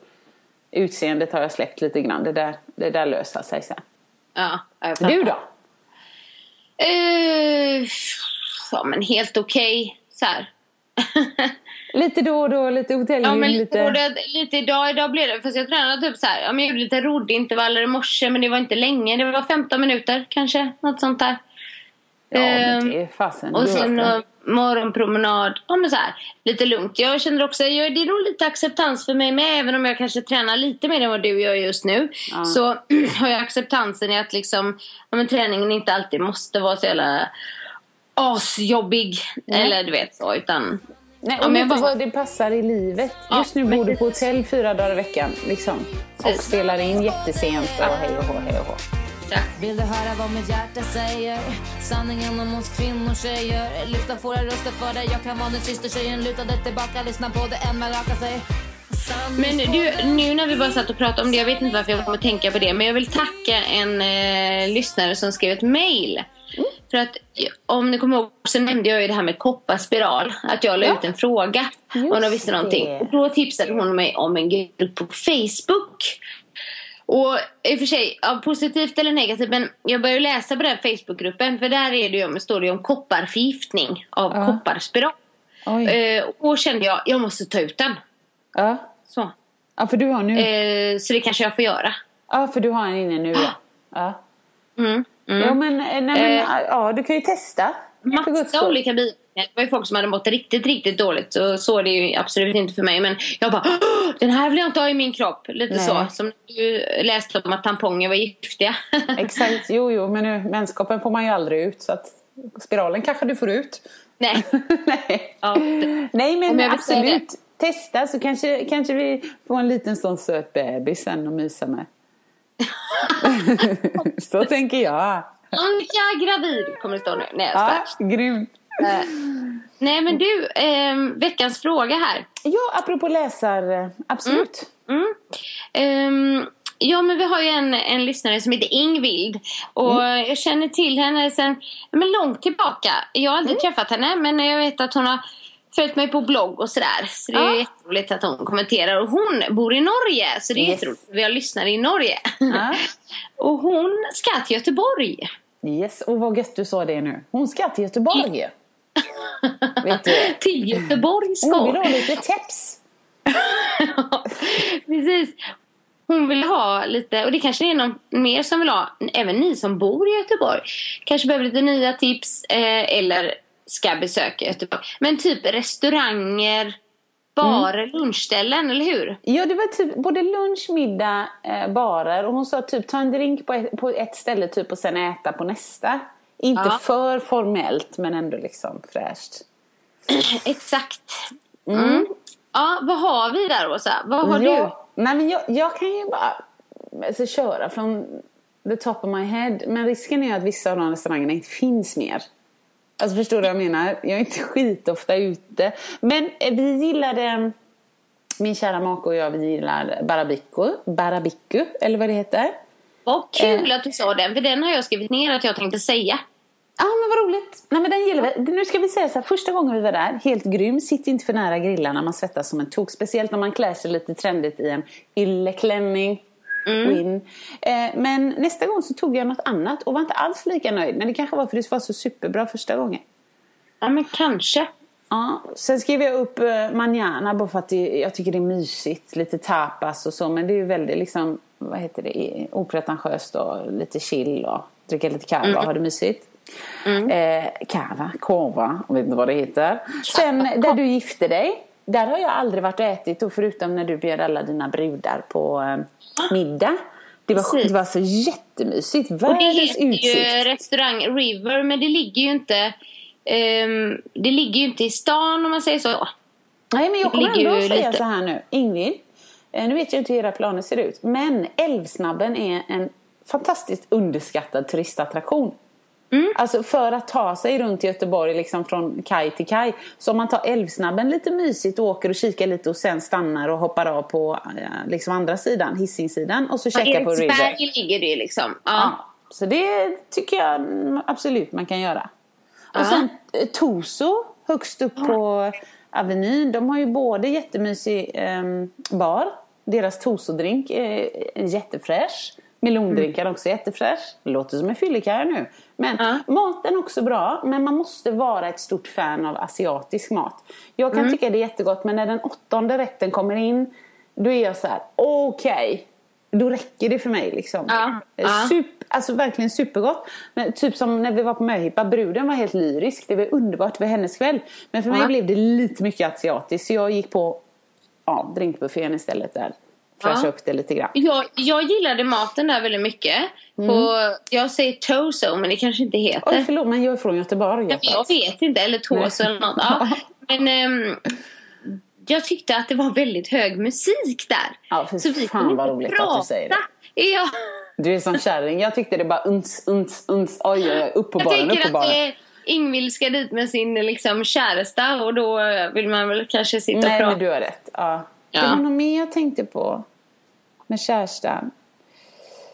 Utseendet har jag släppt lite grann, det där, det där löser sig sen.
Ja.
Du då?
Eh, ja, men helt okej. Så här.
Lite då och då, lite hotellgym,
Ja, men
lite...
lite, lite... lite idag, idag blev det, fast jag tränade typ så här, ja, men jag gjorde lite roddintervaller i morse men det var inte länge, det var 15 minuter kanske, något sånt där.
Ja, men
Ehm,
det är fasen.
Och sen morgonpromenad. Ja, men så här, lite lugnt. Jag känner också jag, det är nog lite acceptans för mig med. Även om jag kanske tränar lite mer än vad du gör just nu. Så har jag acceptansen i att liksom, ja, men träningen inte alltid måste vara så jävla asjobbig. Eller du vet så. Utan,
Nej,
Ja,
och
men
vet du
vad-
vad det passar i livet?
Ja,
Just nu
men
bor du på hotell fyra dagar i veckan. Liksom. Och spelar in jättesent och hej och hå, hej och hå.
exakt.
Vill du höra vad mitt hjärta säger? Sanningen om oss kvinnor tjejer Lyfta våra röster för dig Jag kan vara den sista tjejen Lutade tillbaka, lyssna på det än man rakar sig
Men du, nu när vi bara satt och pratade om det, jag vet inte varför jag kommer att tänka på det, men jag vill tacka en eh, lyssnare som skrev ett mail. För att om ni kommer ihåg så nämnde jag ju det här med kopparspiral. Att jag la
Ja.
ut en fråga om de visste någonting. Och då tipsade hon mig om en grupp på Facebook. Och i och för sig, ja, positivt eller negativt, men jag började läsa på den Facebookgruppen. För där är det ju, står det ju om kopparförgiftning av
Ja.
kopparspiral. Eh, och då kände jag, jag måste ta ut den.
Ja.
Så.
ja, för du har nu.
Eh, så det kanske jag får göra.
Ja, för du har en inne nu ja. ja.
Mm. Mm.
Ja, men, eh, nej, men
Eh.
ja, du kan ju testa.
Massa olika bilar. Det var ju folk som hade mått riktigt, riktigt dåligt. Så, så är det ju absolut inte för mig. Men jag bara, "Åh, den här vill jag inte ha i min kropp. Lite
Nej.
så. Som du läste om att tamponger var giftiga.
Exakt, jo, jo, men nu, vänskapen får man ju aldrig ut. Så att spiralen kanske du får ut.
Nej.
Nej.
Ja,
Nej, men absolut. Testa så kanske, kanske vi får en liten sån söt bebis sen att mysa med. så tänker jag.
Annika gravid kommer det stå nu. Nej, jag
Ja,
skojar.
grymt.
Eh, Nej men du, ehm, veckans fråga här.
Ja, apropå läsar, absolut.
Mm. Ehm, ja, men vi har ju en, en lyssnare som heter Ingvild. Och jag känner till henne sen men långt tillbaka. Jag har aldrig träffat henne, men jag vet att hon har följt mig på blogg och sådär. Så det är
Ja.
jätteroligt att hon kommenterar. Och hon bor i Norge, så det är
Yes.
jätteroligt. Vi har lyssnare i Norge.
Ja.
och hon ska till Göteborg.
Yes, och vad gött du sa det nu. Hon ska till Göteborg. Vet du?
till Göteborg ska
Hon vill ha lite tips.
Precis. Hon vill ha lite, och det kanske är någon mer som vill ha, även ni som bor i Göteborg. Kanske behöver lite nya tips eh, eller ska besöka Göteborg. Men typ restauranger, barer, lunchställen, eller hur?
Ja, det var typ både lunch, middag, eh, barer. Och hon sa typ ta en drink på ett, på ett ställe typ och sen äta på nästa. Inte
Ja.
för formellt men ändå liksom fräscht.
Exakt. Mm. Ja, vad har vi där Åsa? Vad har
ja, Nej, men jag, jag kan ju bara alltså, köra från the top of my head. Men risken är att vissa av de restaurangerna inte finns mer. Alltså förstår du vad jag menar? Jag är inte skitofta ute. Men eh, vi gillade, min kära make och jag, vi gillar Barabico. Barabico, eller vad det heter.
Vad kul att du sa den, för den har jag skrivit ner att jag tänkte säga.
Ja, men vad roligt. Nej, men den gillar vi. Nu ska vi säga så här, första gången vi var där, helt grym. Sitt inte för nära grillarna, man svettas som en tok. Speciellt när man klär sig lite trendigt i en ylleklänning. Win. Eh, men nästa gång så tog jag något annat och var inte alls lika nöjd. Men det kanske var för det var så superbra första gången.
Ja, men kanske.
Ja, sen skrev jag upp eh, manjana bara för att det, jag tycker det är mysigt. Lite tapas och så. Men det är ju väldigt liksom, vad heter det, opretentiöst och lite chill och dricka lite kava och ha det mysigt. Eh, kava, korva, jag vet inte vad det heter. Sen där du gifte dig. Där har jag aldrig varit och ätit och förutom när du bjöd alla dina brudar på eh, middag. Det var,
Precis.
det var så jättemysigt.
Och det
Världens
heter ju
utsikt.
restaurang River, men det ligger ju inte ehm, det ligger ju inte i stan om man säger så.
Nej, men jag
Det
kommer ändå att säga
lite-
så här nu. Ingrid, eh, nu vet jag inte hur era planer ser ut. Men Älvsnabben är en fantastiskt underskattad turistattraktion.
Mm.
Alltså för att ta sig runt Göteborg liksom från kaj till kaj. Så om man tar Älvsnabben lite mysigt och åker och kikar lite och sen stannar och hoppar av på eh, liksom andra sidan, Hisingssidan och så checkar på River.
Eriksberg ligger det liksom. Ja.
Ja, så det tycker jag absolut man kan göra. Och sen eh, Toso, högst upp på Avenyn. De har ju både jättemysig ehm, bar. Deras Toso-drink är jättefräsch. Melondrinkar också jättefräsch. Låter som en fyllikare nu. Men
Ja.
maten också bra. Men man måste vara ett stort fan av asiatisk mat. Jag kan tycka det är jättegott. Men när den åttonde rätten kommer in. Då är jag så här, okej. då räcker det för mig liksom.
Ja, ja.
Super, alltså verkligen supergott. Men typ som när vi var på möhippa, bruden var helt lyrisk. Det var underbart, var hennes kväll. Men för mig blev det lite mycket asiatiskt. Så jag gick på ja, drinkbuffén istället där. Fräscha
Ja.
upp det lite grann.
Jag, jag gillade maten där väldigt mycket. På, jag säger Tozo, men det kanske inte heter.
Mm. Oj förlåt, men jag är från Göteborg.
Ja, men jag vet inte, eller Tozo eller något. Ja. Men ehm, jag tyckte att det var väldigt hög musik där.
Ja, fy
Så vi
fan vad roligt att du säger det.
prata. Ja,
Du är som kärring. Jag tyckte det bara uns, uns, uns. Oj, oj. Upp på
jag
baren, upp på baren.
Ingvild ska dit med sin liksom, käresta och då vill man väl kanske sitta och
Nej,
prata.
men du har rätt. Ja.
Ja.
Det var nog mer jag tänkte på med kärstan.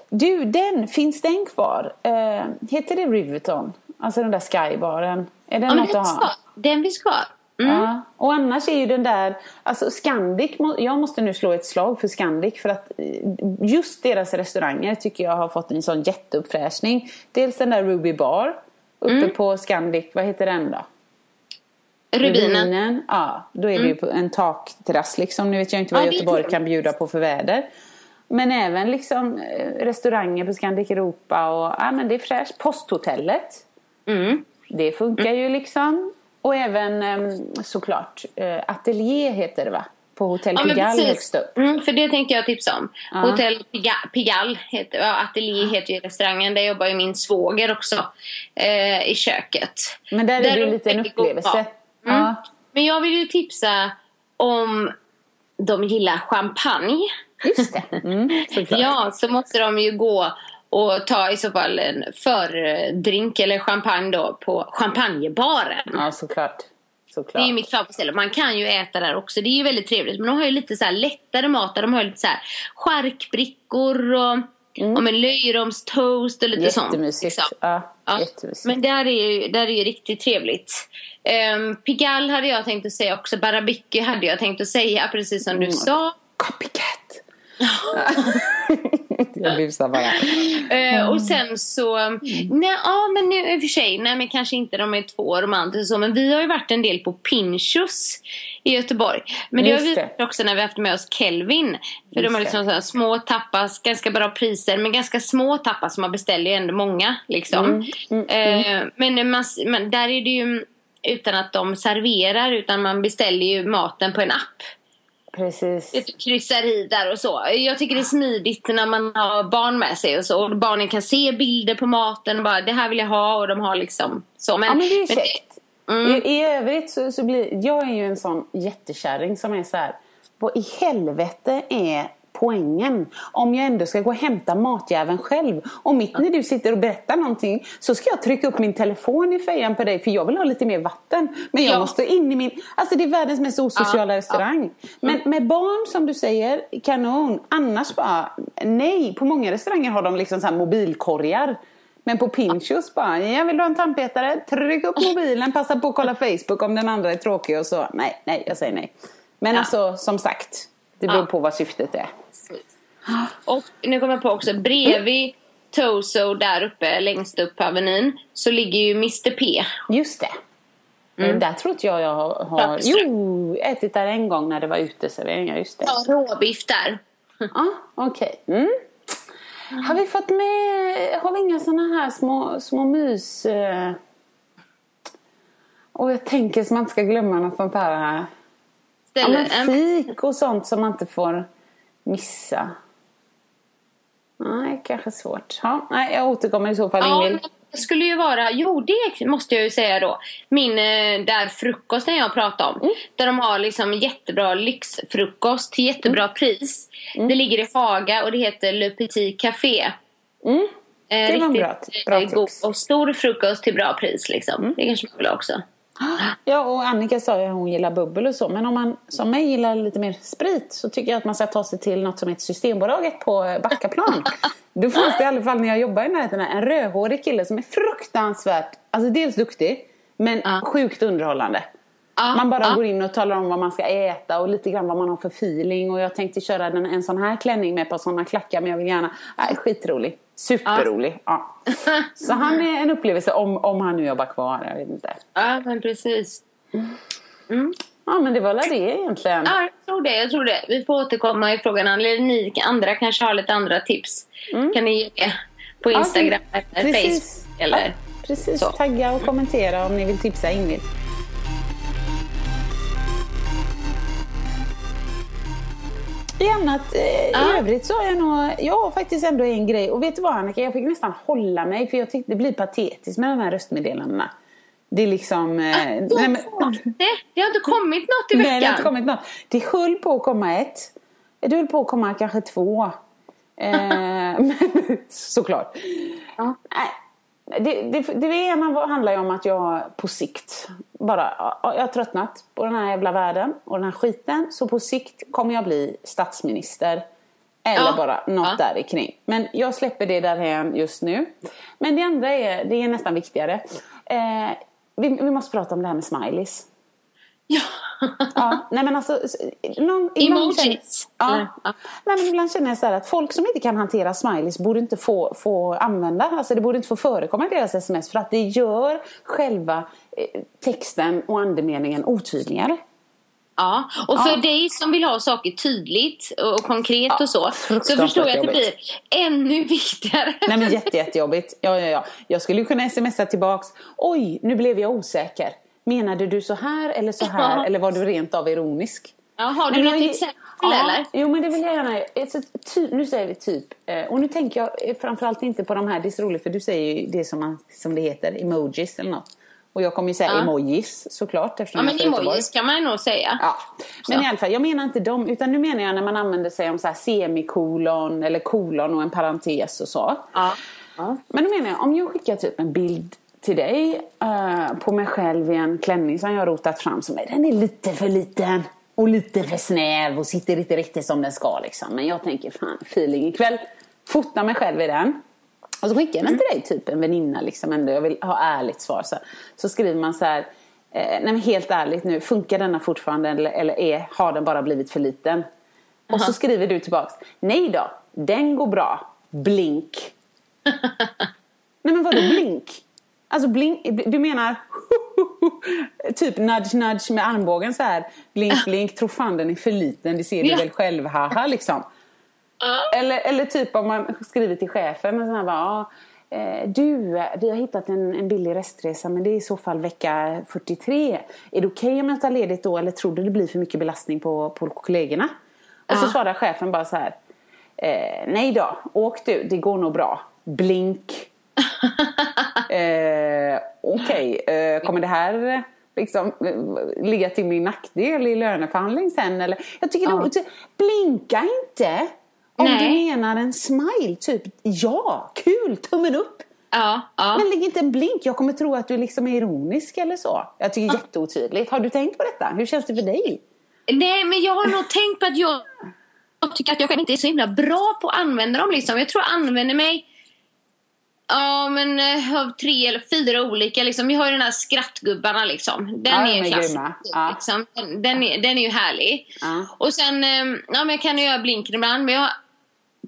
Du, den, finns den kvar? Eh, heter det Riverton? Alltså den där skybaren. Är den
Ja,
något
den
att ha?
kvar. Den finns kvar. Mm.
Ja. Och annars är ju den där, alltså Scandic, jag måste nu slå ett slag för Scandic för att eh, just deras restauranger tycker jag har fått en sån jätteuppfräschning. Dels den där Ruby Bar uppe
Mm.
på Scandic, vad heter den då?
Rubinen.
Ja, då är det ju på en takterrass liksom. Nu vet jag inte vad
Ja,
Göteborg kan bjuda på för väder. Men även liksom eh, restauranger på Scandic Europa och ja men det är fräscht. Posthotellet.
Mm.
Det funkar ju liksom. Och även eh, såklart eh, Atelier heter det va? På Hotell
Ja,
Pigalle högst upp.
Mm, för det tänkte jag tipsa om.
Ja.
Hotell Piga- Pigalle, heter, ja, Atelier heter ju restaurangen. Där jobbar ju min svåger också eh, i köket.
Men där är det ju lite en upplevelse.
Mm.
Ja.
Men jag vill ju tipsa om de gillar champagne.
Just det, mm.
Ja, så måste de ju gå och ta i så fall en fördrink eller champagne då på champagnebaren.
Ja, såklart. såklart.
Det är ju mitt favoritställe. Man kan ju äta där också. Det är ju väldigt trevligt. Men de har ju lite så lättare mat. där De har ju lite så här charkbrickor och om en löjromstoast och lite sånt.
Mm.
Liksom.
Ja,
Ja.
jättemysigt.
Men där är ju, där är ju riktigt trevligt. Um, Pigalle hade jag tänkt att säga också. Barabiky hade jag tänkt att säga, precis som du
Mm.
sa.
Copycat! jag busar bara.
Eh, och sen så, nej, ja men nu i och för sig, nej men kanske inte de är två romantiska så, men vi har ju varit en del på Pinchos i Göteborg. Men det har
Just
vi
det.
också när vi haft med oss Kelvin. För
Just
de har liksom så här små tapas, ganska bra priser, men ganska små tapas, man beställer ju ändå många liksom.
Mm,
Eh, men, man, men där är det ju utan att de serverar, utan man beställer ju maten på en app.
Precis.
Du kryssar i där och så. Jag tycker det är smidigt när man har barn med sig och så. Och barnen kan se bilder på maten och bara det här vill jag ha och de har liksom så. Men,
ja men det är
men
käckt.
Mm.
I, I övrigt så, så blir, jag är ju en sån jättekärring som är så här. Vad i helvete är poängen? Om jag ändå ska gå och hämta matjäveln själv. Och mitt när du sitter och berättar någonting så ska jag trycka upp min telefon i fejan på dig för jag vill ha lite mer vatten. Men jag
Ja.
måste in i min... Alltså det är världens mest osociala
Ja,
restaurang. Men med barn som du säger, kanon. Annars bara, nej. På många restauranger har de liksom så mobilkorgar. Men på Pinchos bara, jag vill du ha en tandpetare? Tryck upp mobilen, passa på att kolla Facebook om den andra är tråkig och så. Nej, nej, jag säger nej. Men
Ja.
alltså, som sagt, det beror på vad syftet är.
Och nu kommer jag på också, bredvid Tozo där uppe, längst upp på Avenyn, så ligger ju Mr P.
Just det. Mm. Där tror inte jag jag har... jo, ätit där en gång när det var uteserveringar. Just det.
Ja, råbiff där.
Ja, okej. Mm. Har vi fått med... Har vi inga såna här små, små mys... Eh... Och jag tänker så man inte ska glömma något sånt här... Ja,
Ställer,
men fik och sånt som man inte får missa. Nej, kanske svårt. Ja, nej, jag återkommer i så fall,
Ja,
Ingvild.
men det skulle ju vara, jo det måste jag ju säga då. Min eh, där frukosten jag pratade om.
Mm.
Där de har liksom jättebra lyxfrukost till jättebra
Mm.
pris. Det ligger i Haga och det heter Le Petit Café.
Mm.
Eh,
Det var
riktigt
bra- bra
eh, god.
Mm.
och stor frukost till bra pris liksom. Det kanske man vill ha också.
Ja, och Annika sa ju att hon gillar bubbel och så. Men om man som mig gillar lite mer sprit så tycker jag att man ska ta sig till något som heter Systembolaget på eh, Backaplan. Då fanns det i alla fall när jag jobbade i närheten en rödhårig kille som är fruktansvärt, alltså dels duktig, men
Ja.
sjukt underhållande.
Ja,
Man bara
ja.
går in och talar om vad man ska äta och lite grann vad man har för feeling. Och jag tänkte köra en sån här klänning med på såna klackar men jag vill gärna, nej skitrolig. Superrolig. Ja. Så han är en upplevelse om, om han nu jobbar kvar, jag vet inte.
Ja, men precis.
Ja men det var väl det egentligen.
Ja, jag tror det. Jag tror det. Vi får återkomma i frågan. Eller ni andra kanske har lite andra tips. Kan ni ge på Instagram
Ja,
eller
precis.
Facebook? Eller?
Ja, precis.
så.
Tagga och kommentera om ni vill tipsa Ingrid. I annat, eh, i övrigt så har jag nog, jag har faktiskt ändå en grej. Och vet du vad Annika, jag fick nästan hålla mig för jag tyckte det blir patetiskt med de här röstmeddelandena. Det är liksom... Eh, nej, men-
det, det har inte kommit något i veckan.
Nej, det har inte kommit något. Det höll på att komma ett. Det höll på att komma kanske två. Eh, men, såklart.
Ja.
Det, det, det ena handlar ju om att jag på sikt bara, ja, jag har tröttnat på den här jävla världen och den här skiten. Så på sikt kommer jag bli statsminister. Eller
Ja.
bara något
Ja.
där kring. Men jag släpper det därhen just nu. Men det andra är, det är nästan viktigare. Eh, vi, vi måste prata om det här med smileys.
Ja.
Ja, nej men alltså, någon,
Emojis.
känner- Ja.
Ja.
Nej, men ibland känner jag så att folk som inte kan hantera smileys borde inte få, få använda, alltså det borde inte få förekomma i deras sms för att det gör själva eh, texten och andemeningen otydligare.
Ja, och för
Ja.
dig som vill ha saker tydligt och, konkret och så, så förstår jag att det blir ännu viktigare.
Nej men jätte, jättejobbigt. Ja, ja, ja. Jag skulle ju kunna smsa tillbaks. Oj, nu blev jag osäker. Menade du så här eller så här?
Ja.
Eller var du rent av ironisk?
Ja, har du
Men
något
jag-
exempel
ja,
eller?
Jo men det vill jag gärna. Alltså, ty, nu säger vi typ. eh, Och nu tänker jag eh, framförallt inte på de här. Det är så roligt för du säger ju det som, man, som det heter. Emojis eller något. Och jag kommer ju säga
Ja.
emojis såklart. Eftersom
Ja, men
Göteborg.
emojis kan man nog säga.
Ja, men
Så.
i alla fall, jag menar inte dem, utan nu menar jag när man använder sig om så här semikolon eller kolon och en parentes och så.
Ja. Ja.
Men då menar jag, om jag skickar typ en bild till dig eh, på mig själv i en klänning som jag har rotat fram som är, den är lite för liten och lite för snäv och sitter inte riktigt som den ska liksom. Men jag tänker fan, feeling ikväll, fota mig själv i den. Och så skickar jag den till dig, typ en väninna liksom ändå, jag vill ha ärligt svar. Så, så skriver man så här, eh, nej men helt ärligt nu, funkar denna fortfarande eller, eller är, har den bara blivit för liten? Och så skriver du tillbaks, nej då, den går bra, blink. Nej men vadå blink? Alltså blink, du menar typ nudge nudge med armbågen så här. Blink blink, tro fan den är för liten, det ser du
Ja.
väl själv, haha liksom. Eller, eller typ om man skriver till chefen och så här bara, eh, du, vi har hittat en, en billig restresa men det är i så fall vecka 43. Är det okej om jag tar ledigt då eller tror du det blir för mycket belastning på, på kollegorna? Och så svarar chefen bara så här, eh, nej då, åk du, det går nog bra. Blink. eh, Okej, eh, kommer det här liksom eh, ligga till min nackdel i löneförhandling sen? Eller? Jag tycker
Ja.
då, blinka inte! Om
Nej.
du menar en smile, typ ja, kul, tummen upp.
Ja, ja.
Men lägg inte en blink, jag kommer tro att du liksom är ironisk eller så. Jag tycker är jätteotydligt. Har du tänkt på detta? Hur känns det för dig?
Nej, men jag har nog tänkt på att jag, jag tycker att jag inte är så himla bra på att använda dem. Liksom. Jag tror jag använder mig Ja, men eh, av tre eller fyra olika. Liksom. Vi har ju den här skrattgubbarna. Liksom. Den
Ja,
är
är
klassisk.
Ja.
Liksom. Den, den, är, den är ju härlig.
Ja.
Och sen eh, ja, men jag kan ju göra blinken ibland. Men jag,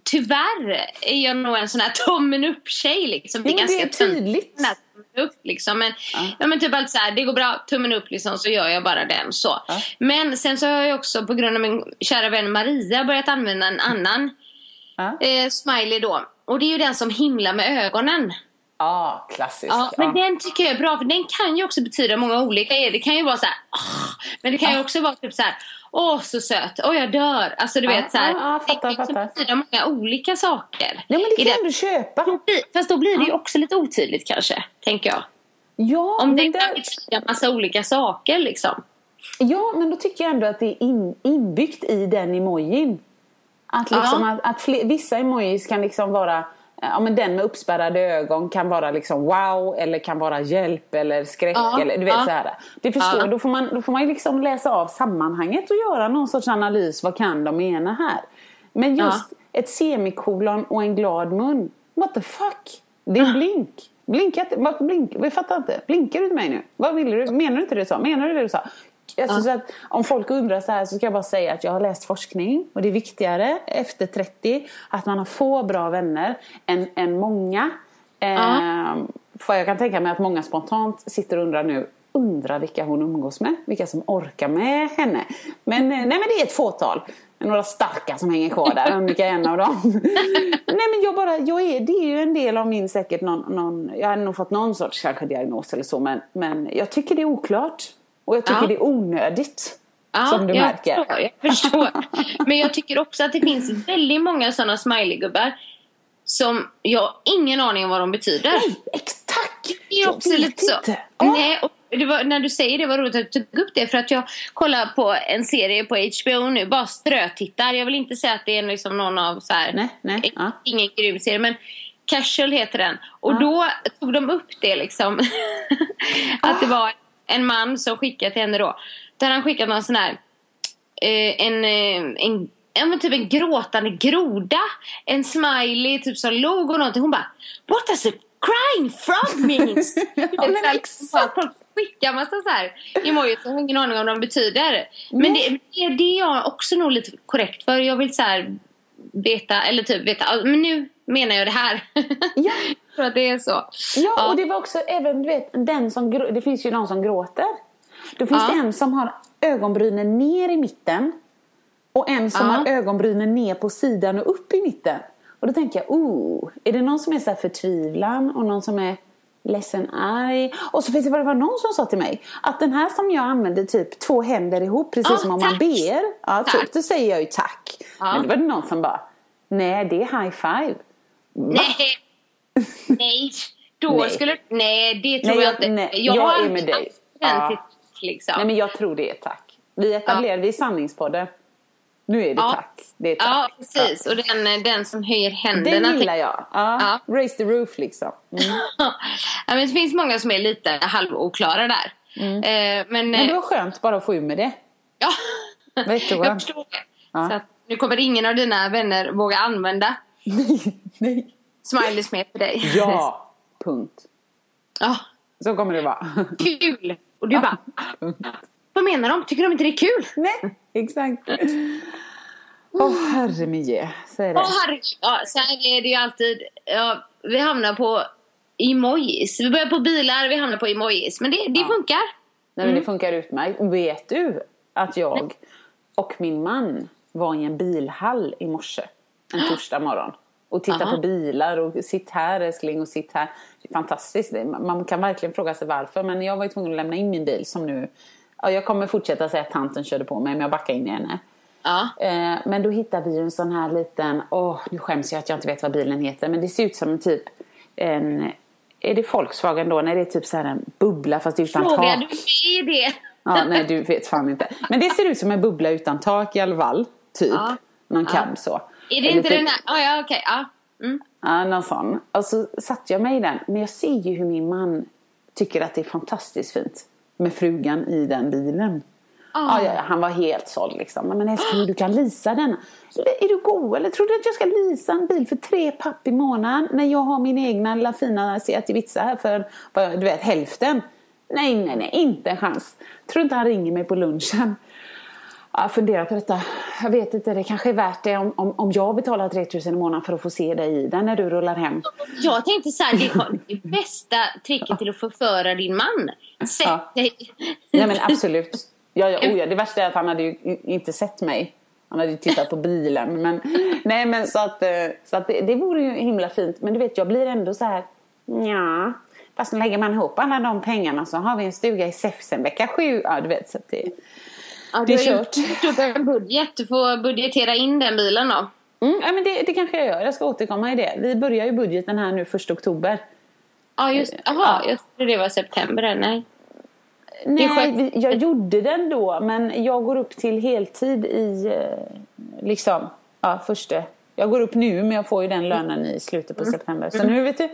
tyvärr är jag nog en sån här tummen upp-tjej. Liksom.
Det är
ganska
tydligt.
Den här tummen upp, liksom. men, ja. men typ allt så här, det går bra, tummen upp liksom, så gör jag bara den. så. Men sen så har jag ju också på grund av min kära vän Maria börjat använda en annan eh, smiley då. Och det är ju den som himlar med ögonen.
ja klassiskt.
Ja, men den tycker jag är bra för den kan ju också betyda många olika grejer. Det kan ju vara så här, "Åh", men det kan ju också vara typ så här, åh så söt, åh jag dör. Alltså du
Ja,
vet så här,
ja, ja, fattar,
det kan ju
fattar.
betyda många olika saker.
Ja, men det kan du köpa.
Fast då blir det ju också lite otydligt kanske, tänker jag.
Ja,
Om det kan
där-
betyda massa olika saker liksom.
Ja, men då tycker jag ändå att det är in, inbyggt i den emojin. Att, liksom,
Ja.
att, att fler, vissa emojis kan liksom vara Ja, men den med uppspärrade ögon kan vara liksom wow eller kan vara hjälp eller skräck.
Ja,
Eller, du vet,
ja.
så här. Det förstår,
Ja.
Då får man, då får man liksom läsa av sammanhanget och göra någon sorts analys. Vad kan de mena här? Men just ett semikolon och en glad mun. What the fuck? Det är blink. Blinka inte. Varför blink? Jag fattar inte. Blinkar du till mig nu? Vad vill du? Menar du inte det du sa? Menar du det du sa? Alltså, så att om folk undrar så här så ska jag bara säga att jag har läst forskning och det är viktigare efter 30 att man har få bra vänner än, än många. Ehm, för jag kan tänka mig att många spontant sitter och undrar nu undrar vilka hon umgås med. Vilka som orkar med henne. Men, eh, nej, men det är ett fåtal. Några starka som hänger kvar där. Annika är en av dem. nej men jag bara, jag är, det är ju en del av min säkert någon, någon jag hade nog fått någon sorts kanske diagnos eller så. Men, men jag tycker det är oklart. Och jag tycker
Ja.
det är onödigt.
Ja,
som du
jag
märker.
Förstår, jag förstår. Men jag tycker också att det finns väldigt många sådana smileygubbar som jag har ingen aning om vad de betyder.
Nej, ex, tack!
Det är
Jag
också
vet
lite så.
inte. Ja.
Nej, var, när du säger det var roligt att du tog upp det för att jag kollar på en serie på HBO nu, bara strötittar. Jag vill inte säga att det är liksom någon av så här,
Nej, nej, ja.
ingen grym serie men Casual heter den. Och
Ja.
då tog de upp det liksom. att det var en man som skickade till henne då. Där han skickade någon sån här eh, en, eh, en, men typ en gråtande groda. En smiley typ som log och någonting. Hon bara What does a crying frog means?
Ja, men exakt.
Folk skickar massa så här emojis som jag har ingen aning om vad de betyder. Men det, det, det är jag också nog lite korrekt för. Jag vill så här veta, eller typ veta, ja, men nu menar jag det här.
Ja.
för att det är så.
Ja, och det var också även, du vet, den som det finns ju någon som gråter. Då finns
Ja.
det en som har ögonbrynen ner i mitten. Och en som
Ja.
har ögonbrynen ner på sidan och upp i mitten. Och då tänker jag, oh, är det någon som är så förtvivlan och någon som är ledsen, arg? Och så finns det, var det var någon som sa till mig att den här som jag använder typ två händer ihop, precis
Ja,
som om man
tack.
ber. Ja,
Tack.
typ, då säger jag ju tack.
Ja.
Men då var det någon som bara, nej det är high five.
Nej. nej. Då
Nej.
skulle Nej, det tror
Nej,
jag
jag-
inte.
nej,
jag
jag
har
är med dig. Ja.
liksom.
Nej men jag tror det är tack. Vi etablerade, vi är sanningspodden. Nu är det
Ja.
tack. Det är tack.
Ja, precis. Och den, den som höjer
Ja.
händerna.
Det gillar jag. Ja. Raise the roof liksom. Mm.
ja, men det finns många som är lite halvoklara där. Eh, men,
Men
eh,
det var skönt bara att få ur med det.
ja. Jag förstår det.
Ja.
Så att, nu kommer ingen av dina vänner våga använda
Nej, nej.
smileys mer för dig.
Ja, punkt.
ja.
Så kommer det vara.
Kul! Och du bara, vad menar de? Tycker de inte det är kul?
nej, exakt. Åh herre mie, så är det.
Åh herregud. Ja, sen är det ju alltid, ja, vi hamnar på emojis. Vi börjar på bilar, vi hamnar på emojis. Men det, det funkar.
Nej men det funkar utmärkt. Vet du att jag och min man var i en bilhall i morse. En torsdag morgon. Och tittade
Aha.
på bilar och sitt här älskling och sitt här. Det är fantastiskt. Man kan verkligen fråga sig varför. Men jag var ju tvungen att lämna in min bil som nu. Ja, jag kommer fortsätta säga att tanten körde på mig men jag backar in i henne.
Ja.
Eh, men då hittade vi en sån här liten, åh nu skäms jag att jag inte vet vad bilen heter. Men det ser ut som en typ en, är det Volkswagen då? När det är typ så här en bubbla fast utan
Frågar
tak.
du mig det?
Ja, nej du vet fan inte. Men det ser ut som en bubbla utan tak i alla fall. Typ.
Ja.
Någon
Ja.
cab så.
Är det
Eller
inte
typ-
den här? Ah, ja, okej. Ja. Mm.
Ja, någon sån. Och så satte jag mig i den. Men jag ser ju hur min man tycker att det är fantastiskt fint. Med frugan i den bilen.
Ah.
Ja, han var helt såld liksom. Men älskling, du kan leasa den. Är du god eller tror du att jag ska leasa en bil för tre papp i månaden? När jag har min egna lilla fina Seat Ibiza här för, du vet, hälften. Nej, nej, nej, inte en chans. Tror inte han ringer mig på lunchen. Ja, Jag funderar på detta. Jag vet inte, det kanske är värt det om, om, om jag betalar 3000 i månaden för att få se dig i den när du rullar hem.
Jag tänkte så här, det är det bästa tricket till att förföra din man. Sätt
Ja.
dig.
Nej men absolut. Ja, ja, oh, ja. Det värsta är att han hade ju inte sett mig. Han hade ju tittat på bilen. Men, nej men så att, eh, så att det, det vore ju himla fint. Men du vet jag blir ändå så här. Ja. Fast lägger man ihop alla de pengarna så har vi en stuga i Säfsen vecka sju. Ja du vet så att det.
Ja,
Det är
du har
kört.
gjort upp en budget. Du får budgetera in den bilen då.
Mm, ja men det, det kanske jag gör. Jag ska återkomma i det. Vi börjar ju budgeten här nu första oktober.
Ja, just Jaha, jag trodde det var september. Nej.
Nej, jag gjorde den då men jag går upp till heltid i eh, liksom, ja första. Jag går upp nu men jag får ju den lönen i slutet på
Mm.
september. Så nu vet du,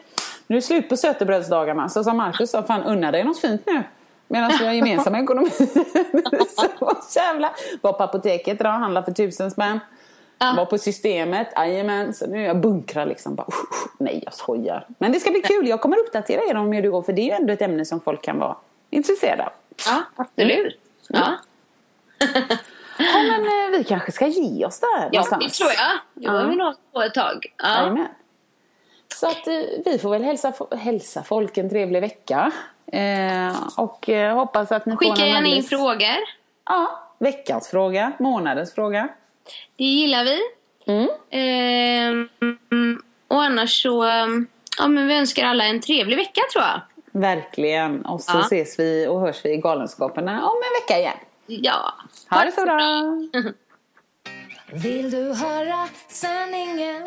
nu är det slut på sötebrödsdagarna. Så som Marcus sa, fan unna dig något fint nu. Medan vi har gemensam ekonomi. så jävla. Var på apoteket idag, handla för tusen spänn.
Ja.
Var på systemet, jajamän. Så nu är jag bunkrar liksom. Bara, nej jag skojar. Men det ska bli kul, jag kommer uppdatera er om hur det går. För det är ju ändå ett ämne som folk kan vara intresserade av.
Ja, absolut. Ja,
Ja, men eh, vi kanske ska ge oss där
ja det
någonstans.
tror jag. Det har
Ja.
vi nog på ett tag. Ja.
Jajamän. Så att eh, vi får väl hälsa, hälsa folk en trevlig vecka. Eh, och eh, hoppas att ni
Skicka
får någon
gärna in frågor.
Ja, veckans fråga, månadens fråga.
Det gillar vi.
Mm.
Ehm, och annars så ja, men vi önskar alla en trevlig vecka tror jag.
Verkligen. Och så
Ja.
ses vi och hörs vi i Galenskaperna om en vecka igen.
Ja.
Ha det så bra!
Vill du höra sanningen?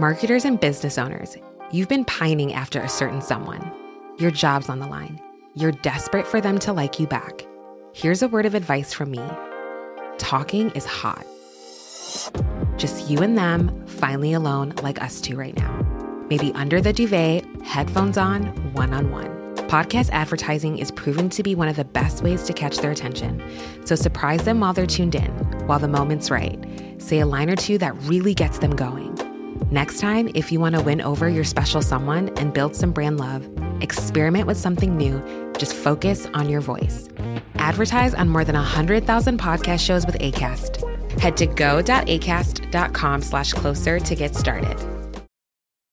Marketers and business owners, you've been pining after a certain someone. Your job's on the line. You're desperate for them to like you back. Here's a word of advice from me talking is hot. Just you and them, finally alone, like us two right now. Maybe under the duvet, headphones on, one on one. Podcast advertising is proven to be one of the best ways to catch their attention. So surprise them while they're tuned in, while the moment's right. Say a line or two that really gets them going. Next time, if you want to win over your special someone and build some brand love, experiment with something new. Just focus on your voice. Advertise on more than 100,000 podcast shows with ACAST. Head to go.acast.com slash closer to get started.